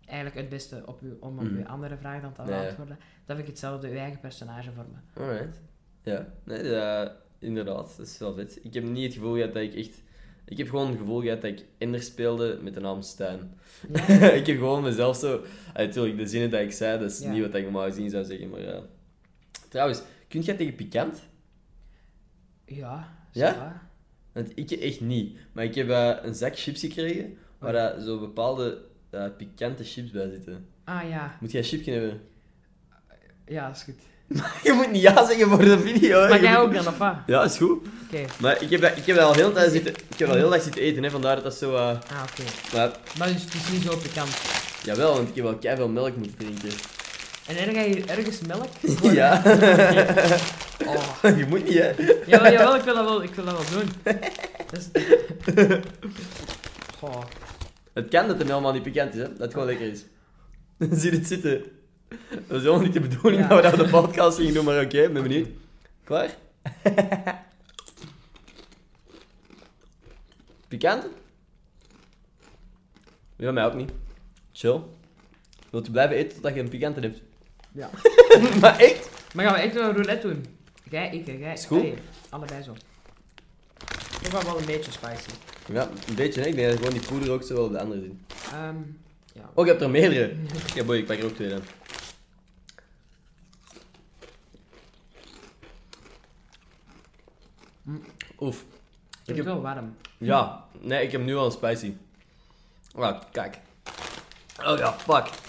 eigenlijk het beste op uw, om op Mhm. uw andere vraag dan te Ja, ja. beantwoorden. Dat vind ik hetzelfde, uw eigen personage vormen. Alright. Ja, nee, dat- inderdaad, dat is wel vet. Ik heb niet het gevoel gehad dat ik echt... Ik heb gewoon het gevoel gehad dat ik Ender speelde met de naam Stijn. Ja, ik heb gewoon mezelf zo... Natuurlijk, de zinnen dat ik zei, dat is Ja. niet wat ik normaal gezien zou zeggen, maar ja. Trouwens, kun jij tegen pikant? ja. Ja? Want ik echt niet. Maar ik heb eh, een zak chips gekregen, waar daar zo bepaalde eh, pikante chips bij zitten. Ah ja, Moet jij een chipje hebben? ja, is goed. je moet niet ja zeggen voor de video, hè. Maar jij ook dan, of wat? Ja, is goed. Oké. Maar ik heb, dat- ik heb dat al heel tijd zitten, ik heb al heel dag zitten eten, hè, vandaar dat dat zo... eh, Ah, oké. maar, Maar dus het is niet zo pikant. jawel, want ik heb wel keiveel melk moeten drinken. En erg ga je ergens melk? Ja. Oh. je moet niet, hè. Jawel, jawel, ik wil dat wel, ik wil dat wel doen. Dus... Goh. Het kan dat het helemaal niet pikant is, hè. Dat het gewoon lekker is. Zie je het zitten? Dat is helemaal niet de bedoeling Ja. dat we dat de podcast gingen doen, maar oké, ben benieuwd. Klaar? Pikant? Ja, mij ook niet. Chill. Wilt je blijven eten totdat je een pikante hebt? Ja. maar echt? Maar gaan we echt een roulette doen? Jij, ik, jij. Is goed. Allee, allebei zo. Ik wel wel een beetje spicy. Ja, een beetje, hè. Ik denk dat gewoon die poeder ook zo wel op de andere zin. Ehm ja. Oh, je hebt er meerdere. Ja, boy, ik pak er ook twee dan. Mm. Oef. Ik Ik heb heb- het wel warm. Ja, nee, ik heb nu al een spicy. Ah, kijk. Oh ja, fuck.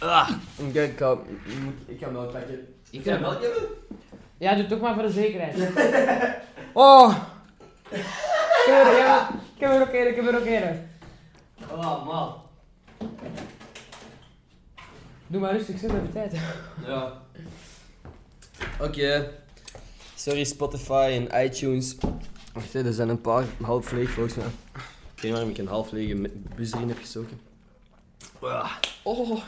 Ah, oké, ik ga, ik ik ga melk pakken. Ik Ga melk hebben? Ja, doe toch maar voor de zekerheid. oh! Een, ik heb er ook een. Oh, man. Doe maar rustig, zet even tijd. Ja. Oké. Sorry Spotify en iTunes. Wacht, er zijn een paar half leeg volgens mij. Ik weet niet waarom ik een half lege bus erin heb gestoken. Ah. Oh.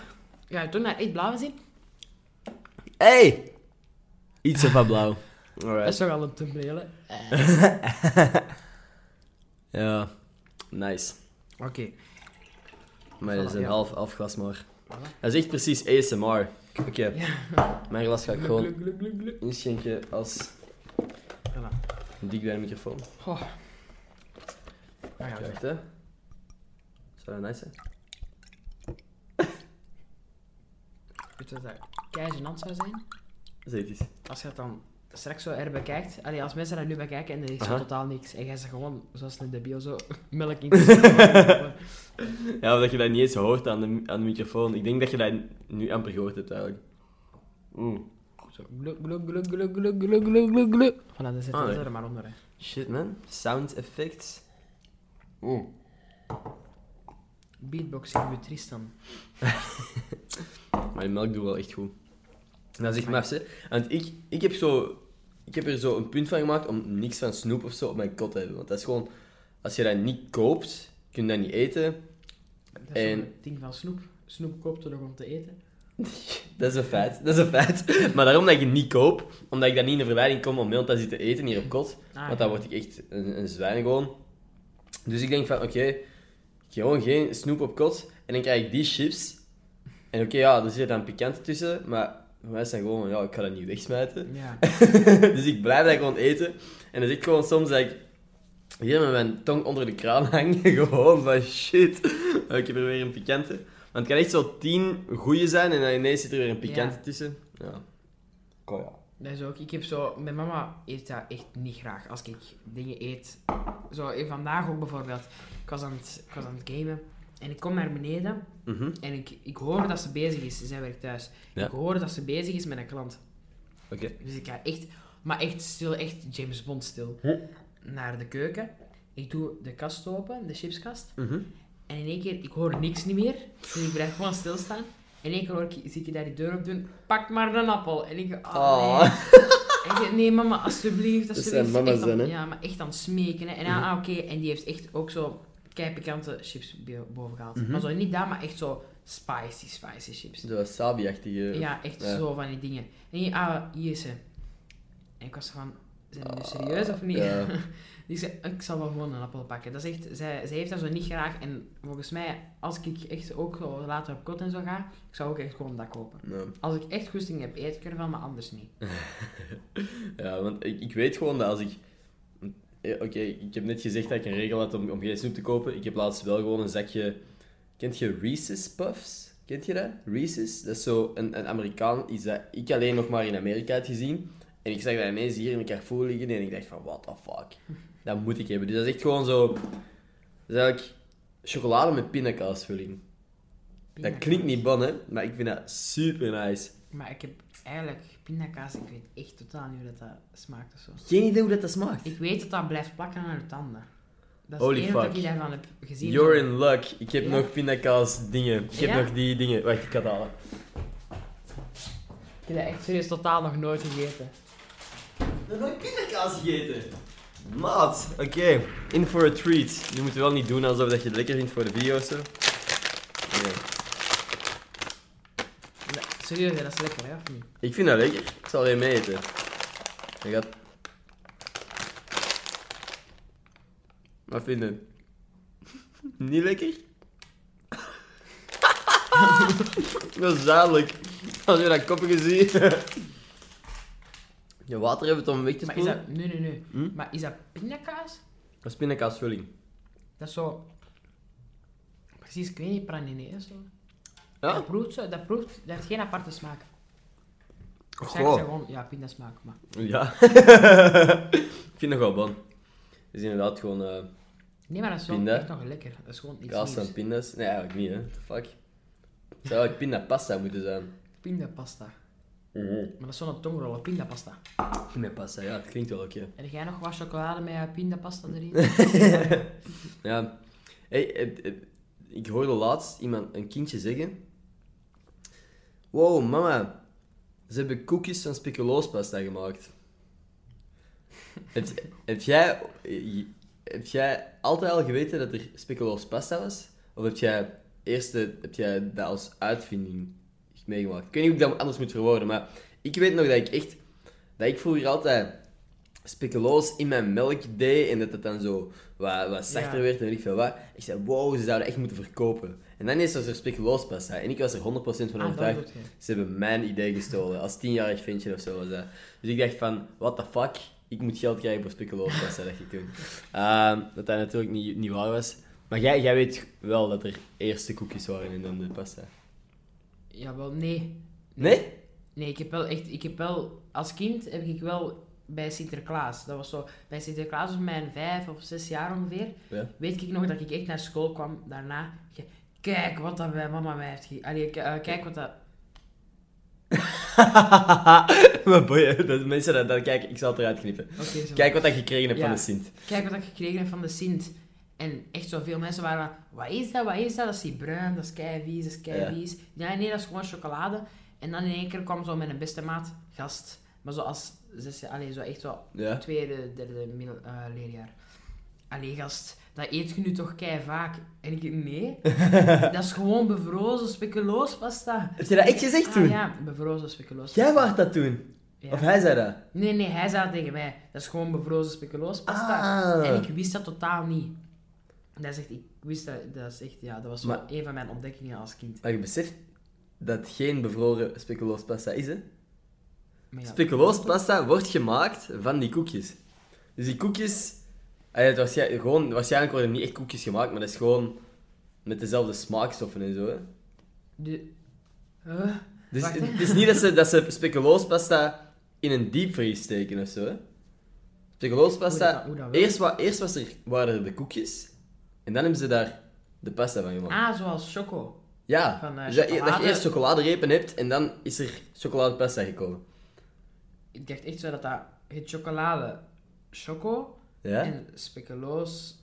Ja, toen naar echt blauw zien? Hey! Iets van blauw. Dat Alright. is toch al een thumbnail? Ja, nice. Oké. Maar dat is een ja. half, half glas maar. Voilà. Dat is echt precies ASMR. Oké, Ja. mijn glas ga ik gewoon inschenken als Voilà. dik bij de microfoon. Gaan we. Wacht, hè. Zou dat nice zijn? Weet je wat dat kei gênant zou zijn? Zeg eens. Als je het dan straks zo er bekijkt. Allee, als mensen daar nu bekijken en er is zo totaal niks. En jij zegt gewoon, zoals een debiel, zo melk in Ja, of dat je dat niet eens hoort aan de, aan de microfoon. Ik denk dat je dat nu amper gehoord hebt eigenlijk. Mm. Zo, gluk, gluk, gluk, gluk, gluk, gluk, gluk, gluk, gluk. Voilà, dan zet je Ah, dat nee. er maar onder, hè. Shit man, sound effects. Mm. Beatboxing met Tristan. Maar die melk doet wel echt goed. Dat is echt maf, hè. Want ik, ik heb zo... Ik heb er zo een punt van gemaakt om niks van snoep of zo op mijn kot te hebben. Want dat is gewoon... Als je dat niet koopt, kun je dat niet eten. Dat is En- ding van snoep. Snoep koopt er nog om te eten. Dat is een feit. Dat is een feit. Maar daarom dat ik het niet koop, omdat ik dan niet in de verleiding kom om heel tijd zitten eten hier op kot. Ah, Want dan word ik echt een, een zwijn gewoon. Dus ik denk van, oké, gewoon geen snoep op kot. En dan krijg ik die chips. En oké, ja, er zit dan pikant tussen. Maar is dat gewoon, ja, ik ga dat niet wegsmijten. Ja. dus ik blijf dat gewoon eten. En dan zit ik gewoon soms dat ik hier met mijn tong onder de kraan hang. gewoon van, shit, ik heb er weer een pikante. Want het kan echt zo tien goeie zijn en dan ineens zit er weer een pikante Ja. tussen. Ja. Oh ja. Dat is ook, ik heb zo, mijn mama eet dat echt niet graag als ik dingen eet. Zo, eh, vandaag ook bijvoorbeeld. Ik was aan het, ik was aan het gamen en ik kom naar beneden Mhm. en ik, ik hoor dat ze bezig is. Zij werkt thuis. Ja. Ik hoor dat ze bezig is met een klant. Oké. Dus ik ga echt, maar echt stil, echt James Bond stil, Hm. naar de keuken. Ik doe de kast open, de chipskast. Mhm. En in één keer, ik hoor niks niet meer. Dus ik blijf gewoon stilstaan. En in één keer hoor ik, zie ik daar die deur op doen. Pak maar een appel. En ik oh, Oh. nee. En ik, nee, mama, alsjeblieft, Dat zijn dan, hè? Ja, maar echt aan het smeken. Hè. En Mhm. ah, oké, en die heeft echt ook zo keipikante chips bo- boven gehaald. Mhm. Maar zo niet dat, maar echt zo spicy, spicy chips. Zo sabi-achtige... Ja, echt ja. zo van die dingen. En hier, ah, hier ze. En ik was van, zijn we nu serieus of niet? Ja. Die zei, ik zal wel gewoon een appel pakken. Dat is echt, zij, zij heeft dat zo niet graag. En volgens mij, als ik echt ook zo later op kot en zo ga, ik zou ook echt gewoon dat kopen. Ja. Als ik echt goesting heb, eet ik ervan, maar anders niet. Ja, want ik, ik weet gewoon dat als ik... Eh, Oké, ik heb net gezegd dat ik een regel had om, om geen snoep te kopen. Ik heb laatst wel gewoon een zakje... Kent je Reese's Puffs? Kent je dat? Reese's? Dat is zo een, een Amerikaan, iets dat ik alleen nog maar in Amerika had gezien. En ik zag dat ineens hier in de Carrefour liggen en ik dacht van, what the fuck? Dat moet ik hebben. Dus dat is echt gewoon zo... Dat is eigenlijk chocolade met pindakaasvulling. Dat klinkt niet bon, hè? Maar ik vind dat super nice. Maar ik heb eigenlijk pindakaas, ik weet echt totaal niet hoe dat, dat smaakt of zo. Geen idee hoe dat, dat smaakt. Ik weet dat dat blijft plakken aan je tanden. Dat is Holy het enige fuck. dat ik daarvan heb gezien. You're in luck. Ik heb Ja? nog pindakaas dingen. Ik heb Ja? nog die dingen. Wacht, ik ga het halen. Ik heb dat echt serieus totaal nog nooit gegeten. Nog nooit pindakaas gegeten. Maat. Oké, in for a treat. Je moet wel niet doen alsof dat je het lekker vindt voor de video's. Zo. Nee. Nee, serieus, dat is lekker, hè, of niet? Ik vind dat lekker. Ik zal mee eten. Je gaat... Wat vind je? Niet lekker? dat is duidelijk. Als je dat koppige ziet. Je water hebben om weg te Maar is spoelen. dat... Nee, nee, nee. Hm? Maar is dat pindakaas? Dat is pindakaasvulling. Dat is zo... Precies, ik weet niet, pralinee zo. Ja? Dat proeft zo, dat proeft... Dat heeft geen aparte smaak. Of Goh. ik gewoon, ja, pindasmaak, maar... Ja. ik vind het nog wel bon. Het is inderdaad gewoon eh Nee, maar dat is wel Pinda? echt nog lekker. Dat is gewoon iets kaas nieuws. van pinda's. Nee, eigenlijk niet, hè. What the fuck. Het zou eigenlijk pindapasta moeten zijn. Pindapasta. Maar dat is zo'n tongrollen, pindapasta. Pindapasta, ja, het klinkt wel oké. Heb jij nog wat chocolade met eh, pindapasta erin? Ja. Hey, eh, ik hoorde laatst iemand, een kindje zeggen... Wow, mama. Ze hebben koekjes van speculoospasta gemaakt. heb, jij, heb jij altijd al geweten dat er speculoospasta was? Of heb jij eerst heb jij dat als uitvinding meegemaakt? Ik weet niet hoe ik dat anders moet verwoorden, maar ik weet nog dat ik echt dat ik vroeger altijd speculoos in mijn melk deed en dat het dan zo wat, wat zachter Ja. werd en weet ik veel wat. Ik zei, wow, ze zouden echt moeten verkopen. En dan is er speculoos pasta. En ik was er 100% van Ah, overtuigd. Ze hebben mijn idee gestolen. Als tienjarig ventje of zo was dat. Dus ik dacht van, what the fuck? Ik moet geld krijgen voor speculoos pasta, dacht ik toen. Ehm, dat dat natuurlijk niet, niet waar was. Maar jij, jij weet wel dat er eerst de koekjes waren en dan de pasta. Jawel, nee. Nee? Nee, ik heb wel echt... Ik heb wel... Als kind heb ik wel bij Sinterklaas. Dat was zo... Bij Sinterklaas op mijn vijf of zes jaar ongeveer. Ja. Weet ik nog dat ik echt naar school kwam daarna. Kijk wat dat bij mama mij heeft ge... Allee, k- eh, kijk wat dat... maar boeien, dat mensen dat, dat kijken, ik zal het eruit knippen. Kijk wat ik gekregen heb Ja. van de Sint. Kijk wat ik gekregen heb van de Sint. En echt zoveel mensen waren van, wat is dat, wat is dat? Dat is die bruin, dat is keivies, dat is keivies. Ja. nee, dat is gewoon chocolade. En dan in één keer kwam zo met een beste maat gast. Maar zo als, zes, allee, zo echt wel Ja. tweede, derde middel, eh, leerjaar. Allee, gast, dat eet je nu toch kei vaak? En ik, nee, dat is gewoon bevrozen speculoospasta. Heb je dat echt gezegd toen? Ah ja, bevrozen speculoospasta. Jij was dat toen? Ja. Of hij zei dat? Nee, nee, hij zei dat tegen mij. Dat is gewoon bevrozen speculoospasta. Ah. En ik wist dat totaal niet. Dat is echt, ik wist dat, dat is echt, ja, dat was wel Maar- een van mijn ontdekkingen als kind. Maar je beseft dat geen bevroren speculoospasta is, hè? Ja, Speculoospasta wordt gemaakt van die koekjes. Dus die koekjes... ja, het waarschijnlijk, gewoon, waarschijnlijk worden niet echt koekjes gemaakt, maar dat is gewoon met dezelfde smaakstoffen en zo, hè? De, Huh? Dus Wacht, hè. het is niet dat ze, dat ze speculoospasta in een diepvries steken of zo, hè? Speculoospasta... Eerst, wa, eerst was er, waren er de koekjes, en dan hebben ze daar de pasta van gemaakt. Ah, zoals choco. Ja, Van, eh, dus dat, dat je eerst chocoladerepen hebt en dan is er chocoladepasta gekomen. Ik dacht echt zo dat dat het chocolade, choco Ja? en speculoos,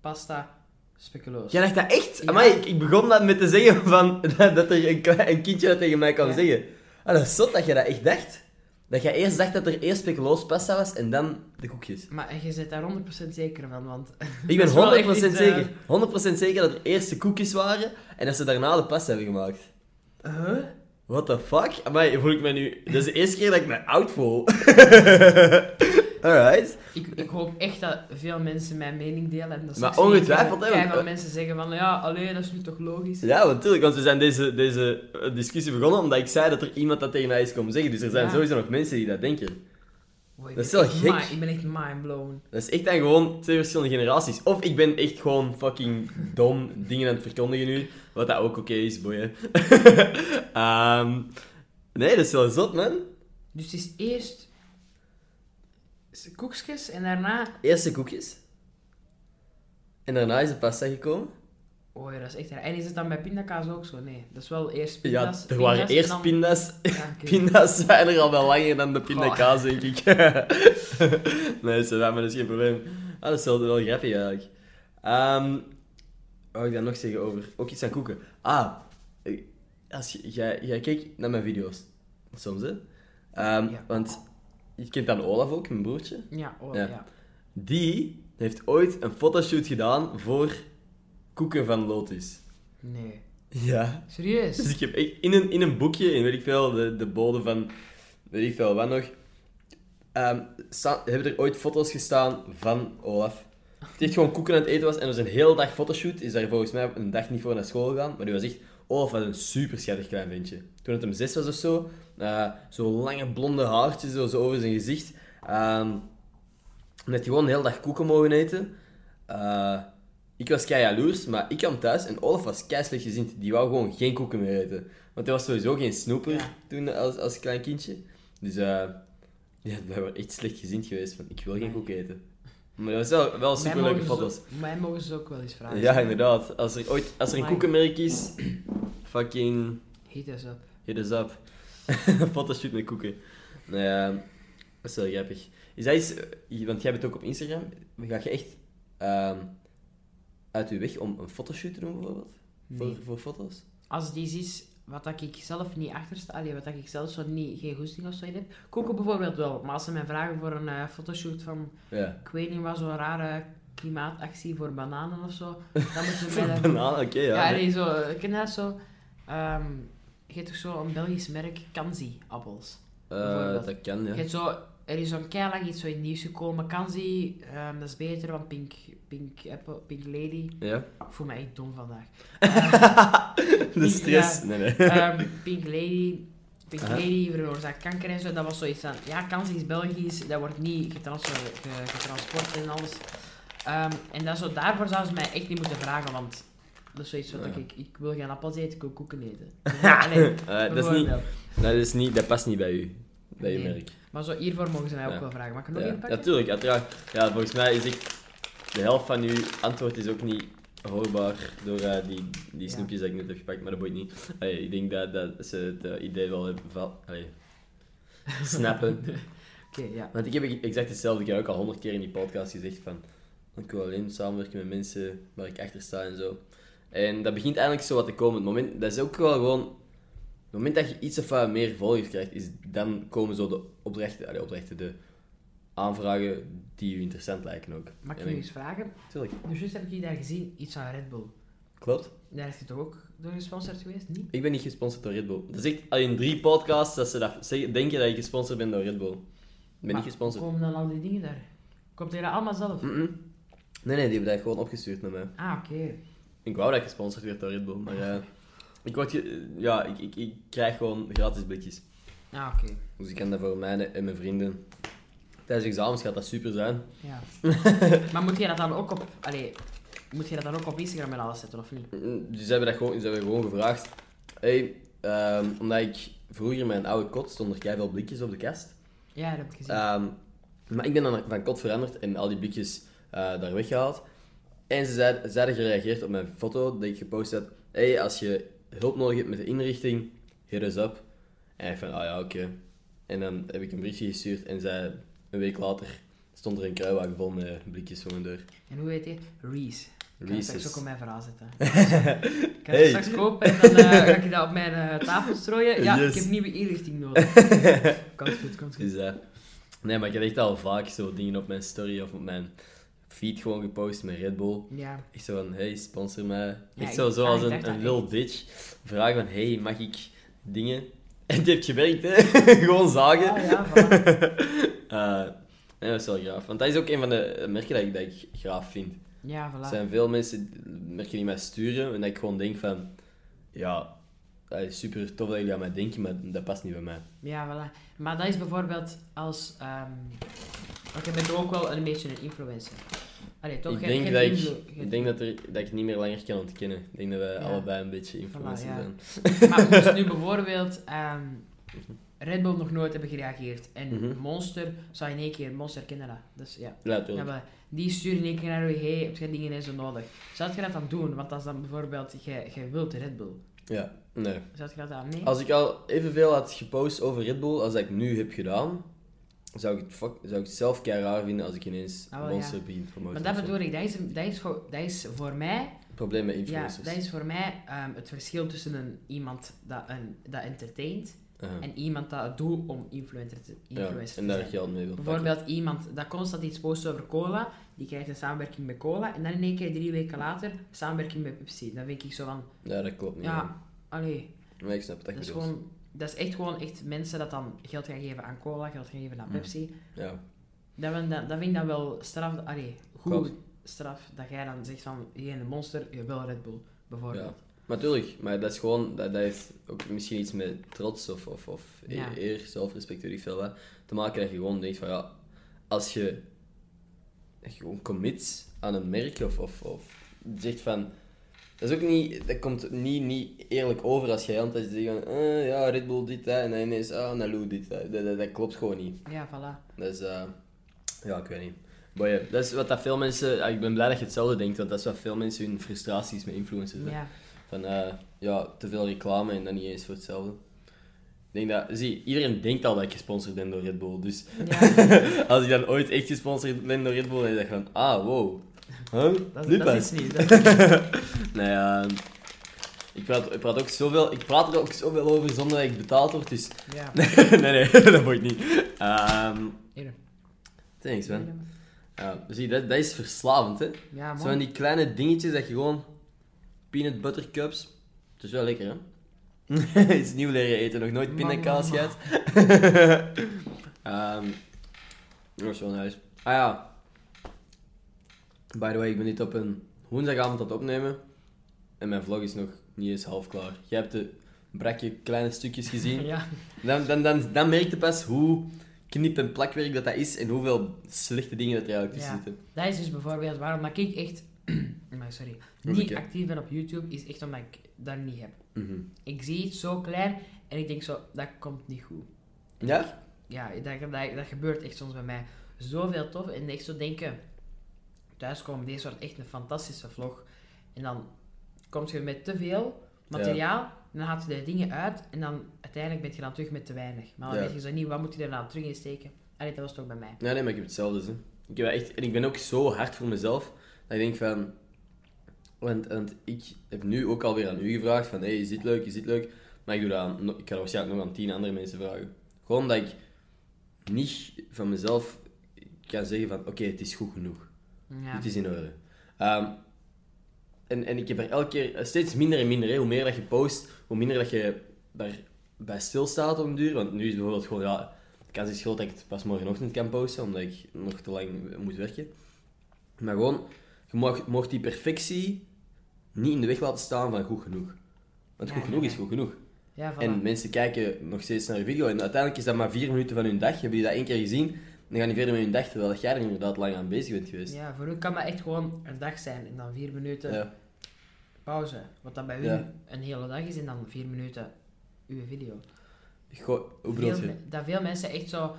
pasta, speculoos. Jij dacht dat echt? Ja. Amai, ik, ik begon dat met te zeggen van, dat, dat er een, een kindje dat tegen mij kan Ja. zeggen. Ah, dat is zot dat je dat echt dacht. Dat jij eerst dacht dat er eerst speculoospasta was en dan de koekjes. Maar je bent daar 100% zeker van, want... Ik ben Dat is wel 100% echt iets, eh, zeker. 100% zeker dat er eerst de koekjes waren en dat ze daarna de pasta hebben gemaakt. Huh? What the fuck? Amai, voel ik me nu... Dat is de eerste keer dat ik me oud voel. Alright. Ik, ik hoop echt dat veel mensen mijn mening delen. En dat Maar ongetwijfeld, hè, want- veel mensen zeggen van, ja, alleen dat is nu toch logisch. Ja, natuurlijk, want we zijn deze, deze eh, discussie begonnen omdat ik zei dat er iemand dat tegen mij is komen zeggen. Dus er zijn Ja. sowieso nog mensen die dat denken. Wow, Dat is wel gek. Ik ben echt mindblown. Dat is echt dan gewoon twee verschillende generaties. Of ik ben echt gewoon fucking dom dingen aan het verkondigen nu. Wat dat ook oké is, boeien. Ehm, nee, dat is wel zot, man. Dus het is eerst koekjes en daarna... Eerst de koekjes. En daarna is de pasta gekomen. Oh ja, dat is echt raar. En is het dan bij pindakaas ook zo? Nee, dat is wel eerst Ja, pinda's. er waren pinda's eerst dan- pinda's. Ja. Pinda's zijn er al wel langer dan de pindakaas, denk ik. nee, ze maar dat is geen probleem. Ah, dat is wel, wel grappig eigenlijk. Ehm wat wil ik dan nog zeggen over... Ook iets aan koeken. Ah, als jij, jij kijkt naar mijn video's. Soms, hè. Ehm, Ja. Want je kent dan Olaf ook, mijn broertje. Ja, oh, Ja. ja. Die heeft ooit een fotoshoot gedaan voor koeken van Lotus. Nee. Ja. Serieus? Dus ik heb echt in een, in een boekje, in weet ik veel, de, de bode van, weet ik veel wat nog, ehm, hebben er ooit foto's gestaan van Olaf. Die echt gewoon koeken aan het eten was en er was een hele dag fotoshoot. Is daar volgens mij een dag niet voor naar school gegaan, maar die was echt, Olaf was een super schattig klein ventje. Toen het hem zes was of zo, eh, zo lange blonde haartjes zo, zo over zijn gezicht. En dat hij gewoon de hele dag koeken mogen eten. Eh, ik was kei jaloers, maar ik kwam thuis en Olaf was kei slecht gezind. Die wou gewoon geen koeken meer eten. Want hij was sowieso geen snoeper Ja. toen als, als klein kindje. Dus eh ja, wij waren echt slecht gezind geweest van ik wil geen koeken eten. Maar dat was wel, wel super leuke foto's. ook- Mij mogen ze ook wel eens vragen. Ja, inderdaad. Als er ooit als er een koekenmerk is, fucking Heet dat zo. hit us up. Fotoshoot met koeken. Nou ja, dat is wel grappig. Is dat iets, eh, want jij bent ook op Instagram, ga je echt ehm, uit je weg om een fotoshoot te doen bijvoorbeeld? Voor, Nee. voor foto's? Als het iets is wat dat ik zelf niet achter sta, allee, wat dat ik zelf zo niet, geen goesting of zo in heb. Koken bijvoorbeeld wel, maar als ze mij vragen voor een eh, fotoshoot van, Ja. ik weet niet wat, zo'n rare klimaatactie voor bananen of zo, dan moeten Voor daar... bananen, oké, ja. Ja, nee. zo, ik ken dat zo... ehm je hebt toch zo een Belgisch merk, Kanzi appels. Eh, dat kan, ja. Je hebt zo, er is zo'n keilang iets zo in het nieuws gekomen. Kanzi, ehm dat is beter, want Pink, Pink, Apple, Pink Lady. Ja? Ik voel me echt dom vandaag. De stress. Ja. Nee, nee. Ehm, Pink Lady, Pink Aha. Lady veroorzaakt kanker en zo. Dat was zoiets van, ja, Kanzi is Belgisch, dat wordt niet getrans ge- getransport en alles. Ehm, en dat zo, daarvoor zouden ze mij echt niet moeten vragen, want dat is zoiets wat Ja. ik, ik wil geen appels eten, ik wil koeken eten. Allee, Eh, dat, is niet, dat, is niet, dat past niet bij u. Bij je Nee. merk. Maar zo hiervoor mogen ze mij ook wel vragen. Mag ik nog Ja, een pakken? natuurlijk, uiteraard. Ja, volgens mij is ik, de helft van uw antwoord is ook niet hoorbaar door die, die Ja. snoepjes dat ik net heb gepakt, maar dat boeit niet. Allee, ik denk dat, dat ze het eh, idee wel hebben van... Allee, snappen. Oké, ja. Want ik heb exact hetzelfde. Ik heb ook al honderd keer in die podcast gezegd van... Ik wil alleen samenwerken met mensen waar ik achter sta en zo. En dat begint eigenlijk zo wat te komen. Het moment, dat is ook wel gewoon... Het moment dat je iets of wat meer volgers krijgt, is, dan komen zo de opdrachten, allee, opdrachten, de aanvragen die je interessant lijken ook. Mag ik je ik- eens vragen? Tuurlijk. Dus juist heb ik je daar gezien, iets van Red Bull. Klopt. Daar is je toch ook door gesponsord geweest, niet? Ik ben niet gesponsord door Red Bull. Dat is echt al in drie podcasts dat ze dat zeggen, denken dat je gesponsord bent door Red Bull. Ik ben Maar niet gesponsord. Hoe komen dan al die dingen daar? Komt je dat allemaal zelf? Nee, nee, die hebben dat gewoon opgestuurd naar mij. Ah, oké. Ik wou dat ik gesponsord werd door Red Bull, maar ja... Ik, word ge- ja, ik, ik, ik krijg gewoon gratis blikjes. Ah, oké. Dus ik kan dat voor mij en mijn vrienden... Tijdens examens gaat dat super zijn. Ja. maar moet je dat dan ook op... Allee, moet je dat dan ook op Instagram en alles zetten, of niet? Mm, Dus ze hebben dat gewoon, ze hebben gewoon gevraagd. Hey, ehm, omdat ik vroeger in mijn oude kot stond er veel blikjes op de kast. Ja, dat heb ik gezien. Ehm, maar ik ben dan van kot veranderd en al die blikjes eh, daar weggehaald. En ze zeiden, ze hadden gereageerd op mijn foto dat ik gepost had. Hey, als je hulp nodig hebt met de inrichting, hit us up. En ik van, ah ja, oké. En dan heb ik een briefje gestuurd en zij, een week later stond er een kruiwagen vol met blikjes voor mijn deur. En hoe heet die? Reese. Ik kan straks ook op mijn verhaal zetten. Ik kan het Hey. straks kopen en dan eh, ga ik dat op mijn eh, tafel strooien. Ja, Yes. ik heb nieuwe inrichting nodig. Komt goed, komt goed. Dus, eh, nee, maar ik heb echt al vaak zo dingen op mijn story of op mijn feed gewoon gepost met Red Bull. Ja. Echt zo van, hey, sponsor mij. Ja, echt ik- zo, zoals ah, ik een, een little bitch. Vragen van, hey, mag ik dingen? En het heeft gewerkt, hè. Gewoon zagen. Ah, ja, voilà. Eh, nee, dat is wel gaaf. Want dat is ook een van de merken dat ik, dat ik graaf vind. Ja, Er voilà. zijn veel mensen, merken die mij sturen, en dat ik gewoon denk van, ja, dat is super tof dat jullie aan mij denken, maar dat past niet bij mij. Ja, voilà. Maar dat is bijvoorbeeld als... ehm want je bent ook wel een beetje een influencer. Allee, toch? ik, denk dat ik, ik denk dat, er, dat ik niet meer langer kan ontkennen. Ik denk dat Ja. allebei een beetje influencers ja. zijn. Maar moest nu bijvoorbeeld ehm, Red Bull nog nooit hebben gereageerd en Mhm. Monster zou in één keer... Monster kennen dat. Dus ja. Ja, Ja, maar die sturen in één keer naar je, hey, heb je dingen en zo nodig? Zou je dat dan doen? Want als dan bijvoorbeeld, jij jij wilt Red Bull. Ja, nee. Zou je dat dan... Nee? Als ik al evenveel had gepost over Red Bull als dat ik nu heb gedaan, zou ik het, fuck, zou ik het zelf kei raar vinden als ik ineens Ah, Monster begin te promoten. Maar dat bedoel ik, dat is, dat is, voor, dat is voor mij... Probleem met Ja, influencers. dat is voor mij ehm, het verschil tussen een, iemand dat, een, dat entertaint En iemand dat het doet om influencer te, ja, influencer en te daar zijn. geld mee wil pakken. Bijvoorbeeld iemand dat constant iets post over cola, die krijgt een samenwerking met cola en dan in één keer drie weken later samenwerking met Pepsi. Dan denk ik zo van, Ja, dat klopt niet. ja, allee, Maar ik snap het dat echt is bedoelt. gewoon, dat is echt gewoon echt mensen dat dan geld gaan geven aan cola, geld gaan geven aan Mm. Pepsi. Ja. Dat, vind- dat, dat vind ik dan wel straf, allee, goed Klopt. straf, dat jij dan zegt van, jij een monster, je wil Red Bull, bijvoorbeeld. Maar tuurlijk, maar dat is gewoon, dat, dat heeft ook misschien iets met trots of, of, of e- Ja. eer, zelfrespect, weet ik veel wat, te maken dat je gewoon denkt van ja, als je gewoon commit aan een merk of, of, of zegt van, dat is ook niet, dat komt niet, niet eerlijk over als jij altijd zegt van, eh, ja, Red Bull dit, dat, en dan ineens, ah, Naloo dit, dat, dat, dat, dat klopt gewoon niet. Ja, voilà. Dat is, eh, ja, ik weet niet. Maar ja, dat is wat dat veel mensen, ah, ik ben blij dat je hetzelfde denkt, want dat is wat veel mensen hun frustraties met influencers hebben. Ja. Van eh, ja, te veel reclame en dan niet eens voor hetzelfde. Ik denk dat, zie, iedereen denkt al dat ik gesponsord ben door Red Bull. Dus Ja, als ik dan ooit echt gesponsord ben door Red Bull, dan is dat van, ah, wow. Huh? dat, is niet. Dat is niet. Nee, ja, ik, praat, ik, praat ook zoveel, ik praat er ook zoveel over zonder dat ik betaald word, dus... Ja. nee, nee, dat moet ik niet. Ehm Hier. thanks, man. Ja, zie, dat, dat is verslavend, hè. Ja, Zo van die kleine dingetjes dat je gewoon... Peanut butter cups. Het is wel lekker, hè. Iets nieuw leren eten, nog nooit pindakaas gehad. Ehm dat was wel nice. Ah ja. By the way, ik ben dit op een woensdagavond aan het opnemen. En mijn vlog is nog niet eens half klaar. Jij hebt de brakje kleine stukjes gezien. Ja. Dan, dan, dan, dan merk je pas hoe knip- en plakwerk dat, dat is en hoeveel slechte dingen dat er eigenlijk tussen Ja. zitten. Dat is dus bijvoorbeeld waarom ik echt... maar sorry. Niet actief ben op YouTube, is echt omdat ik dat niet heb. Mhm. Ik zie iets zo klein en ik denk zo, dat komt niet goed. Ja? Ja, dat, dat, dat gebeurt echt soms bij mij. Zoveel tof en echt zo denken, thuiskomen, deze wordt echt een fantastische vlog. En dan kom je met te veel materiaal, dan haal je de dingen uit en dan uiteindelijk ben je dan terug met te weinig. Maar dan Ja. weet je zo niet, wat moet je er dan terug in steken? Allee, dat was toch bij mij. Nee, nee, maar ik heb hetzelfde. Hè. Ik heb echt, en ik ben ook zo hard voor mezelf dat ik denk van. Want, want ik heb nu ook alweer aan u gevraagd: van hey, is dit leuk, is dit leuk? Maar ik doe dat aan, ik ga dat waarschijnlijk nog aan tien andere mensen vragen. Gewoon dat ik niet van mezelf kan zeggen: van oké, het is goed genoeg. Ja. Het is in orde. Ehm, en, en ik heb er elke keer eh, steeds minder en minder. Hè. Hoe meer dat je post, hoe minder dat je daarbij stilstaat op een duur. Want nu is bijvoorbeeld gewoon, ja, de kans is groot dat ik het pas morgenochtend kan posten, omdat ik nog te lang moet werken. Maar gewoon, je mag, mag die perfectie niet in de weg laten staan van goed genoeg. Want goed genoeg is goed genoeg. Ja, voilà. En mensen kijken nog steeds naar je video. En uiteindelijk is dat maar vier minuten van hun dag. Hebben die dat één keer gezien, dan gaan die verder met hun dag, terwijl jij er inderdaad lang aan bezig bent geweest. Ja, voor u kan dat echt gewoon een dag zijn en dan vier minuten Ja. pauze. Wat dat bij u Ja. een hele dag is en dan vier minuten uw video. Goh, hoe bedoel je? dat veel mensen echt zo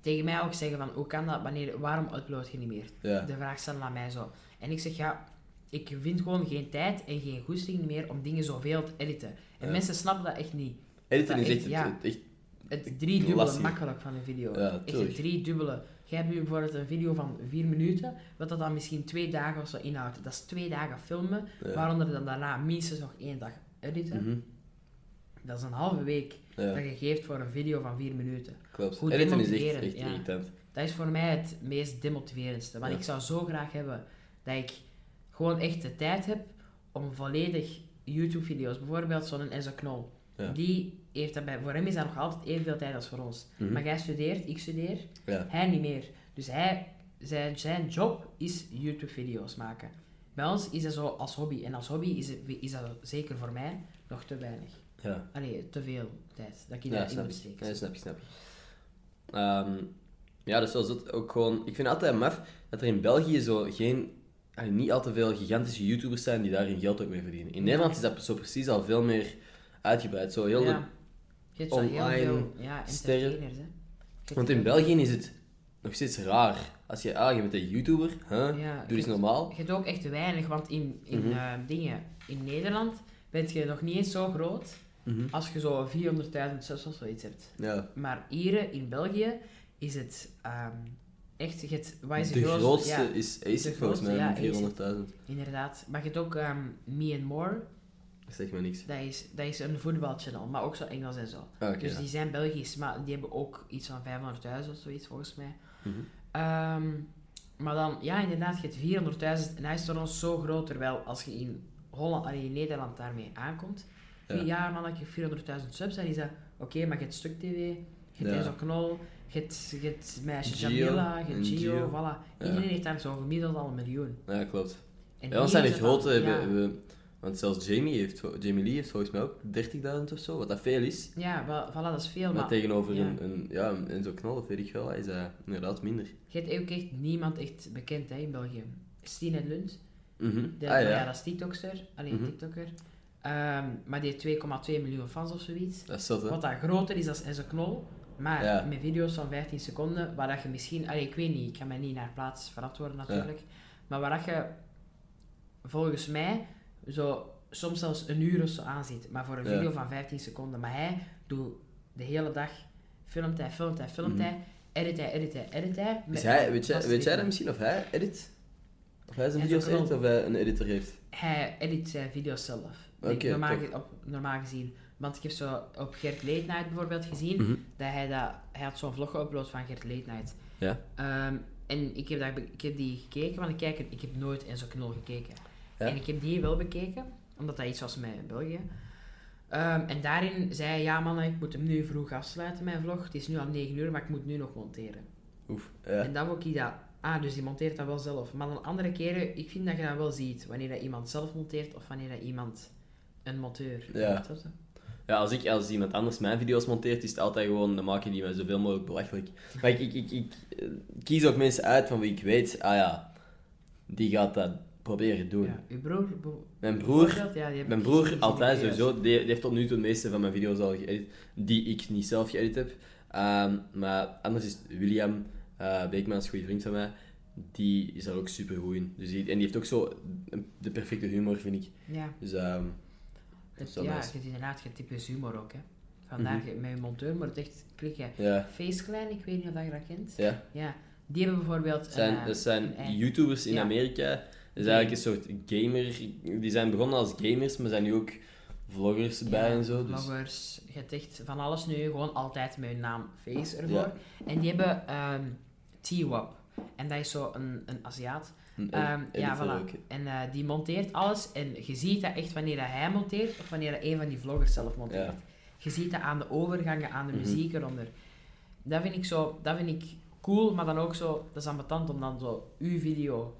tegen mij ook zeggen van hoe kan dat, wanneer, waarom upload je niet meer? De vraag stellen aan mij zo. En ik zeg ja, ik vind gewoon geen tijd en geen goesting meer om dingen zoveel te editen. En Ja. mensen snappen dat echt niet. Editen Dat is echt, ja. het, echt Het driedubbele Lastig. makkelijk van een video. Ja, echt het driedubbele. Jij hebt nu bijvoorbeeld een video van vier minuten, wat dat dan misschien twee dagen of zo inhoudt. Dat is twee dagen filmen, waaronder dan daarna minstens nog één dag editen. Mhm. Dat is een halve week dat je geeft voor een video van vier minuten. klopt. Hoe Editen is echt, echt irritant. Dat is voor mij het meest demotiverendste. Want ik zou zo graag hebben dat ik gewoon echt de tijd heb om volledig YouTube-video's, bijvoorbeeld zo'n Enzo Knol, Ja. die heeft dat bij, voor hem is dat nog altijd evenveel tijd als voor ons. Mhm. Maar jij studeert, ik studeer, Ja. hij niet meer. Dus hij, zijn, zijn job is YouTube-video's maken. Bij ons is dat zo als hobby. En als hobby is, het, is dat zeker voor mij nog te weinig. Ja, Allee, te veel tijd dat ik ja daarin moet steken. Ja, snap ik, snap ik. Ehm, ja, dus zoals dat ook gewoon... Ik vind het altijd maf dat er in België zo geen... niet al te veel gigantische YouTubers zijn die daar hun geld ook mee verdienen. In Nederland is dat zo precies al veel meer uitgebreid. Zo heel de- Ja. Heel online veel ja, sterren. hè. Want in heel- België is het nog steeds raar. Als je, ah, je bent een YouTuber, huh? Ja, doe eens normaal. Je hebt ook echt weinig, want in, in Mhm. eh, dingen, in Nederland ben je nog niet eens zo groot Mhm. als je zo 400.000 subs of zoiets hebt. Ja. Maar hier in België is het ehm, echt, je hebt, wat is de, De grootste ja, is ASIC volgens mij, ja, met 400.000. inderdaad. Maar je hebt ook ehm, Me and More, Dat zegt me niks. dat is, dat is een voetbalchannel, maar ook zo Engels en zo. Ah, dus ja. die zijn Belgisch, maar die hebben ook iets van 500.000 of zoiets volgens mij. Mhm. Ehm, maar dan, ja, inderdaad, je hebt 400.000 en hij is voor ons zo groot, terwijl als je in Holland, allee, in Nederland daarmee aankomt, Ja. ja, man, dat je 400.000 subs en is dat, oké, maar je hebt Stuk TV, je hebt Ja. Knol, je hebt, je hebt meisje Jamila, je Gio, Gio. voilà. Ja. Iedereen heeft daar zo gemiddeld al een miljoen. Ja, klopt. En hier zijn de grote, ja. hebben want zelfs Jamie, heeft, Jamie Lee heeft volgens mij ook 30.000 of zo, wat dat veel is. Ja, voilà, dat is veel, Maar maar tegenover ja. een, een, ja, een knal weet ik wel, is dat inderdaad minder. je hebt ook echt niemand echt bekend hè, in België. Stine Lund, Mhm. de, ah ja. ja, dat is TikTokster, alleen Mhm. TikToker. Ehm, maar die heeft 2,2 miljoen fans of zoiets. dat is zot hè. Wat dat groter is dan Enzo Knol. Maar Ja. met video's van 15 seconden, waar dat je misschien... Allee, ik weet niet, ik kan mij niet naar plaats verantwoorden natuurlijk. Maar waar dat je volgens mij zo soms zelfs een uur of zo aanzit. Maar voor een video van 15 seconden. Maar hij doet de hele dag, filmt hij, filmt hij, filmt Mhm. hij, edit hij, edit hij, edit hij. Is hij, weet, jij, weet jij dat misschien of hij edit? Of hij zijn Hij video's edit of hij een editor heeft? Hij edit zijn video's zelf. Normaal, op, normaal gezien. Want ik heb zo op Gert Late Night bijvoorbeeld gezien. Mhm. dat hij, dat, hij had zo'n vlog geüpload van Gert Late Night. Ja. Ehm, en ik heb, dat, ik heb die gekeken, want ik, kijk, ik heb nooit in zo'n knol gekeken. Ja. En ik heb die wel bekeken, omdat dat iets was met België. Ehm, en daarin zei hij, ja man, ik moet hem nu vroeg afsluiten, mijn vlog. Het is nu al 9 uur, maar ik moet nu nog monteren. Oef. Ja. En dan vond ik dat, ah, dus die monteert dat wel zelf. Maar dan andere keren, ik vind dat je dat wel ziet. Wanneer dat iemand zelf monteert, of wanneer dat iemand een monteur. Ja. Ja, als, ik, als iemand anders mijn video's monteert, is het altijd gewoon, dan maak je die met zoveel mogelijk belachelijk. Maar ik, ik, ik, ik eh, kies ook mensen uit van wie ik weet, ah ja, die gaat dat proberen doen. Ja, uw broer... bo- Mijn broer, ja, mijn broer altijd sowieso, die, die heeft tot nu toe de meeste van mijn video's al geëdit, die ik niet zelf geëdit heb. Ehm, maar anders is William eh Beekman, is een goede vriend van mij, die is daar ook super goed in. Dus die, en die heeft ook zo de perfecte humor, vind ik. Ja, Dus ehm, het, ja nice. je hebt inderdaad geen typisch humor ook, hè. Vandaar, Mhm. je- met je monteur moet het echt klikken. ja, Faceclan, ik weet niet of dat je dat kent. ja. Ja, die hebben bijvoorbeeld... zijn, een, eh, dat zijn een YouTubers in Ja. Amerika. Dat is eigenlijk een soort gamer. Die zijn begonnen als gamers, maar zijn nu ook vloggers bij en zo. Dus, Vloggers, je hebt echt van alles nu, gewoon altijd met hun naam Face ervoor. En die hebben ehm T-Wap. En dat is zo een, een Aziat. Editor ja, voilà. En eh, die monteert alles. En je ziet dat echt wanneer dat hij monteert of wanneer dat een van die vloggers zelf monteert. Ja. Je ziet dat aan de overgangen, aan de Mhm. muziek eronder. Dat vind ik zo, dat vind ik cool, maar dan ook zo, dat is ambetant om dan zo uw video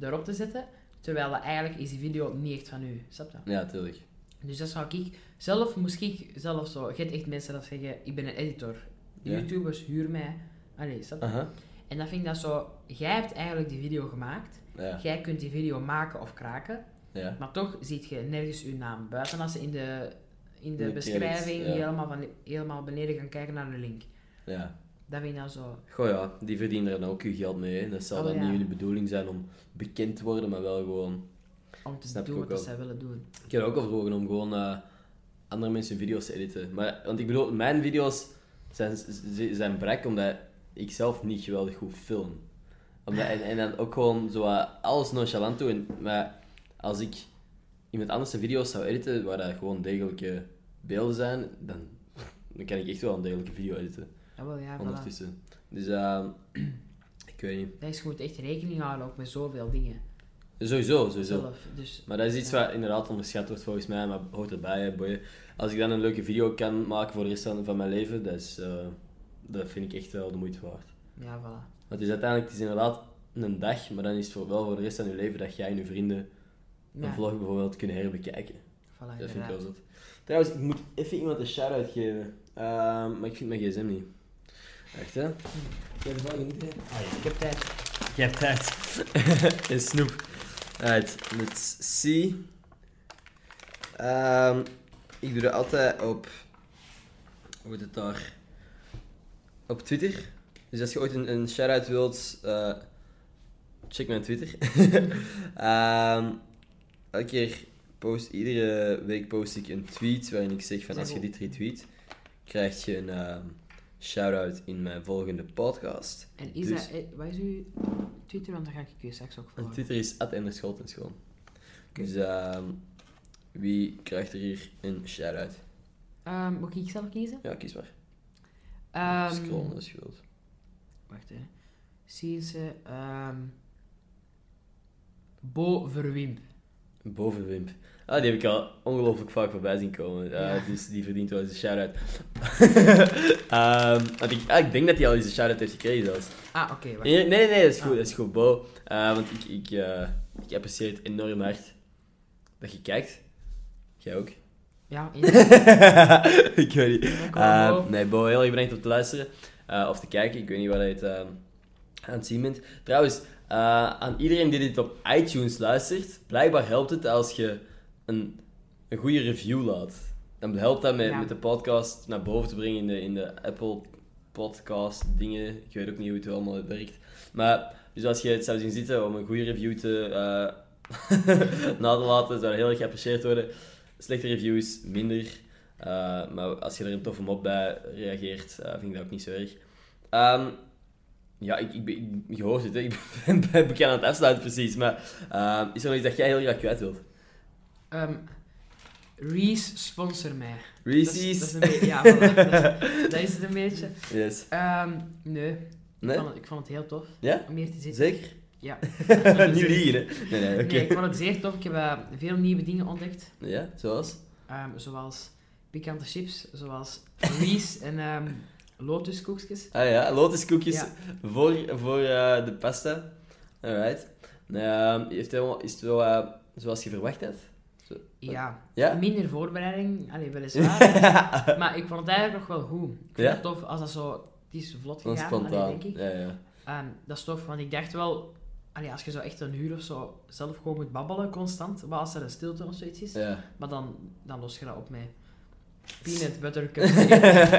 erop te zetten. Terwijl eigenlijk is die video niet echt van u. Snap je? Ja, tuurlijk. Dus dat zou ik... Zelf moest ik zelf zo... Je hebt echt mensen dat zeggen, ik ben een editor. De Ja. YouTubers huur mij. Allee, snap je? Aha. En dan vind ik dat zo... Jij hebt eigenlijk die video gemaakt. Ja. Jij kunt die video maken of kraken. Ja. Maar toch ziet je nergens uw naam. Buiten als ze in de, in de In de beschrijving ja. helemaal, van, helemaal beneden gaan kijken naar de link. ja. Dat vind ik dan zo... Goh ja, die verdienen er dan ook je geld mee. Hè. Dat zal Oh, dan niet hun bedoeling zijn om bekend te worden, maar wel gewoon... Om te Snap doen wat dat wel. zij willen doen. Ik heb er ook overwogen om gewoon eh, andere mensen video's te editen. Maar, want ik bedoel, mijn video's zijn, zijn brak omdat ik zelf niet geweldig goed film. Omdat, en, en dan ook gewoon zo eh, alles nonchalant doen. Maar als ik iemand anders zijn video's zou editen, waar dat gewoon degelijke beelden zijn, dan, dan kan ik echt wel een degelijke video editen. Jawel, ja, voilà. Ondertussen. Dus eh, ik weet niet. Dat is, je moet echt rekening houden ook met zoveel dingen. Sowieso, sowieso. Zelf. Dus, Maar dat is iets Ja. wat inderdaad onderschat wordt volgens mij, maar hoort erbij. Hè, boy. Als ik dan een leuke video kan maken voor de rest van van mijn leven, dat, is, eh, dat vind ik echt wel de moeite waard. ja, voilà. Want het is uiteindelijk het is inderdaad een dag, maar dan is het voor, wel voor de rest van je leven dat jij en je vrienden een vlog bijvoorbeeld kunnen herbekijken. voilà, Dat vind ik wel zot. Trouwens, ik moet even iemand een shout-out geven, Ehm, maar ik vind mijn gsm niet. Echt hè? Jij ervan genieten? Ah ja. Ik heb tijd. Je hebt tijd. en snoep. Right, let's see. Ehm, ik doe dat altijd op... Hoe heet het daar? Op Twitter. Dus als je ooit een, een shout-out wilt, eh, check mijn Twitter. Ehm elke keer post, iedere week post ik een tweet waarin ik zeg van als je dit retweet, krijg je een ehm, shout-out in mijn volgende podcast. En is Dus- dat, eh, wat is uw Twitter? Want dan ga ik je straks ook En volgen. Twitter is gewoon. Oké. Dus ehm, wie krijgt er hier een shout-out? Moet ik zelf kiezen? Ja, kies maar. Ehm, Scrollen je wilt. Wacht, hè. Zie ze. ehm Bo Verwimp. Boven Wimp. Ah, die heb ik al ongelooflijk vaak voorbij zien komen. Ja. Dus die verdient wel eens een shout-out. Ehm, want ik, ah, ik denk dat hij al eens een shout-out heeft gekregen zelfs. Ah, oké. Nee, nee, nee, dat is goed. Ah. Dat is goed, Bo. Want ik, ik, eh, ik apprecieer het enorm hard dat je kijkt. Jij ook. Ja, ik weet niet. Bo. nee, Bo, heel erg bedankt om te luisteren eh, of te kijken. Ik weet niet waar je het eh, aan het zien bent. Trouwens, aan iedereen die dit op iTunes luistert, blijkbaar helpt het als je een, een goede review laat. Dan helpt dat met, Ja. met de podcast naar boven te brengen in de, in de Apple podcast dingen. Ik weet ook niet hoe het allemaal werkt. Maar dus als je het zou zien zitten om een goede review te na te laten, zou dat heel erg geapprecieerd worden. Slechte reviews, minder. Uh, maar als je er een toffe mop bij reageert, uh, vind ik dat ook niet zo erg. Um, ja, ik, ik, ben- je hoort het, hè. ik ben, ben bekend aan het afsluiten precies. Maar uh, is er nog iets dat jij heel graag kwijt wilt? Ehm, Reese, sponsor mij. Reese's? Dat is, dat is een beetje... Ja, voilà. dat, is, dat is het een beetje. Yes. Ehm, nee. Nee? Ik, vond het, ik vond het heel tof Ja? om hier te zitten. Zeker? Ja. niet liegen, hè? Nee, nee, oké. Nee, ik vond het zeer tof. Ik heb eh, veel nieuwe dingen ontdekt. Ja, zoals? Ehm, zoals pikante chips, zoals Reese en ehm lotuskoekjes. Ah ja, lotuskoekjes Ja. voor, voor eh, de pasta. Alright. Nou, ja, heeft hij wel- is het wel eh, zoals je verwacht had? Ja, Ja? minder voorbereiding, allee, weliswaar. maar ik vond het eigenlijk nog wel goed. Ik vind Ja? het tof als dat zo... Het is vlot gegaan, allee, denk ik. Ja, ja. Ehm, dat is tof, want ik dacht wel... Allee, als je zo echt een uur of zo zelf gewoon moet babbelen, constant, maar als er een stilte of zoiets is, ja. maar dan, dan los je dat op met peanut butter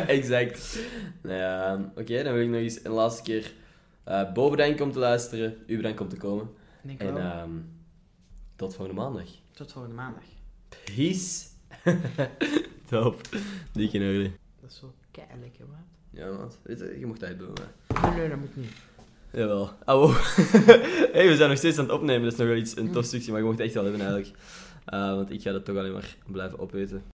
exact. Nou ja, oké, dan wil ik nog eens een laatste keer eh boven bedanken om te luisteren. U bedankt om te komen. Denk En ehm, tot volgende maandag. Tot volgende maandag. Peace. Top. Dikke in orde. Dat is zo kei lekker, man. Ja, man. Je, mocht maar... Nee, nee, dat moet niet. Jawel. Ah, wow. hey, we zijn nog steeds aan het opnemen. Dat is nog wel iets, een tof stukje, maar je mocht het echt wel hebben eigenlijk. Eh, want ik ga dat toch alleen maar blijven opeten.